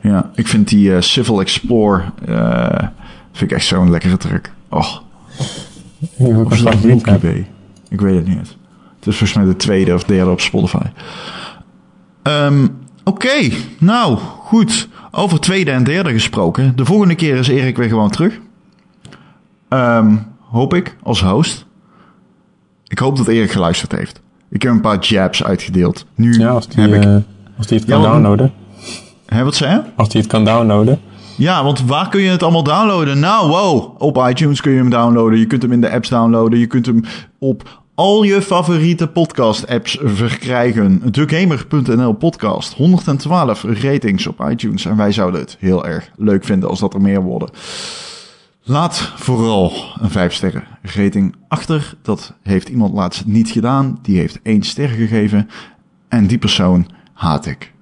Ja, ik vind die eh, Civil Explore eh, vind ik echt zo'n lekkere track. Oh, of is dat? Ik weet het niet. Het is volgens mij de tweede of derde op Spotify. Ehm, Oké, nou goed. Over tweede en derde gesproken. De volgende keer is Erik weer gewoon terug. Ehm, hoop ik, als host. Ik hoop dat Erik geluisterd heeft. Ik heb een paar jabs uitgedeeld. Nu Ja, als die, heb ik... eh, als die het kan Ja, downloaden. Hè, wat zei je? Als die het kan downloaden. Ja, want waar kun je het allemaal downloaden? Nou, wow. Op iTunes kun je hem downloaden. Je kunt hem in de apps downloaden. Je kunt hem op al je favoriete podcast-apps verkrijgen. TheGamer.nl podcast. 112 ratings op iTunes. En wij zouden het heel erg leuk vinden als dat er meer worden. Laat vooral een 5 sterren rating achter. Dat heeft iemand laatst niet gedaan. Die heeft 1 ster gegeven. En die persoon haat ik.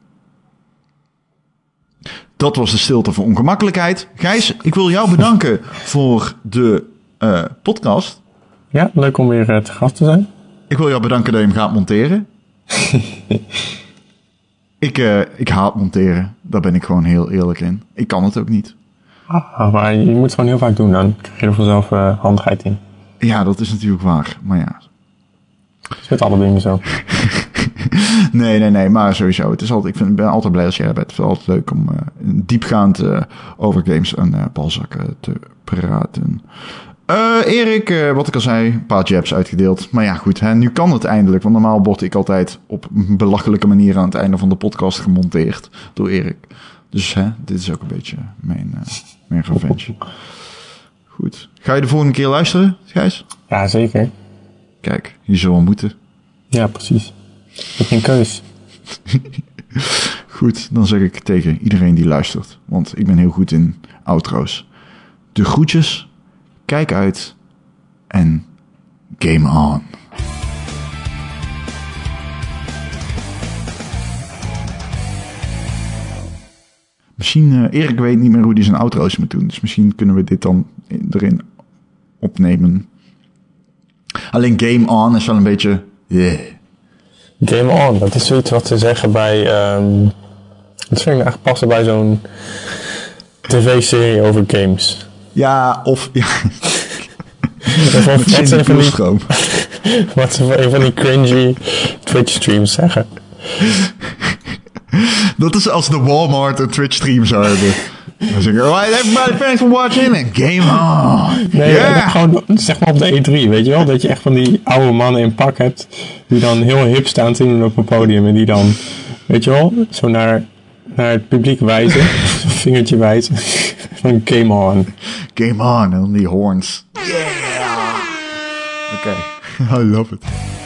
Dat was de stilte voor ongemakkelijkheid. Gijs, ik wil jou bedanken voor de eh, podcast. Ja, leuk om weer eh, te gast te zijn. Ik wil jou bedanken dat je hem gaat monteren. ik, eh, ik haat monteren. Daar ben ik gewoon heel eerlijk in. Ik kan het ook niet. Ah, maar je moet het gewoon heel vaak doen. Dan krijg je er vanzelf eh, handigheid in. Ja, dat is natuurlijk waar. Maar ja. Dat is met alle dingen zo. Nee, nee, nee. Maar sowieso. Het is altijd, ik vind, ik ben altijd blij als jij er bent. Het is altijd leuk om diepgaand over games en balzakken te praten. Eh, Erik, eh, wat ik al zei, een paar jabs uitgedeeld. Maar ja, goed, hè, nu kan het eindelijk. Want normaal word ik altijd op een belachelijke manier aan het einde van de podcast gemonteerd door Erik. Dus hè, dit is ook een beetje mijn, eh mijn revenge. Goed. Ga je de volgende keer luisteren, Gijs? Ja, zeker. Kijk, je zal wel moeten. Ja, precies. Ik heb geen keus. Goed, dan zeg ik tegen iedereen die luistert, want ik ben heel goed in outro's. De groetjes, kijk uit en game on. Misschien, eh, Erik weet niet meer hoe hij zijn outro's moet doen, dus misschien kunnen we dit dan in- erin opnemen. Alleen game on is wel een beetje, yeah. Game on, dat is zoiets wat ze zeggen bij. ehm dat vind ik eigenlijk passen bij zo'n tv-serie over games. Ja, of ja, Wat ze van die, wat ze van- die cringy Twitch-streams zeggen. Dat is als de Walmart een Twitch stream zou hebben. Dan zeggen alright everybody thanks for watching and game on. Nee, Yeah. gewoon zeg maar op de E3, weet je wel? Dat je echt van die oude mannen in pak hebt. Die dan heel hip staan te doen op een podium. En die dan, weet je wel, zo naar, naar het publiek wijzen. Vingertje wijzen. Van game on. Game on only horns. Yeah. Okay, I love it.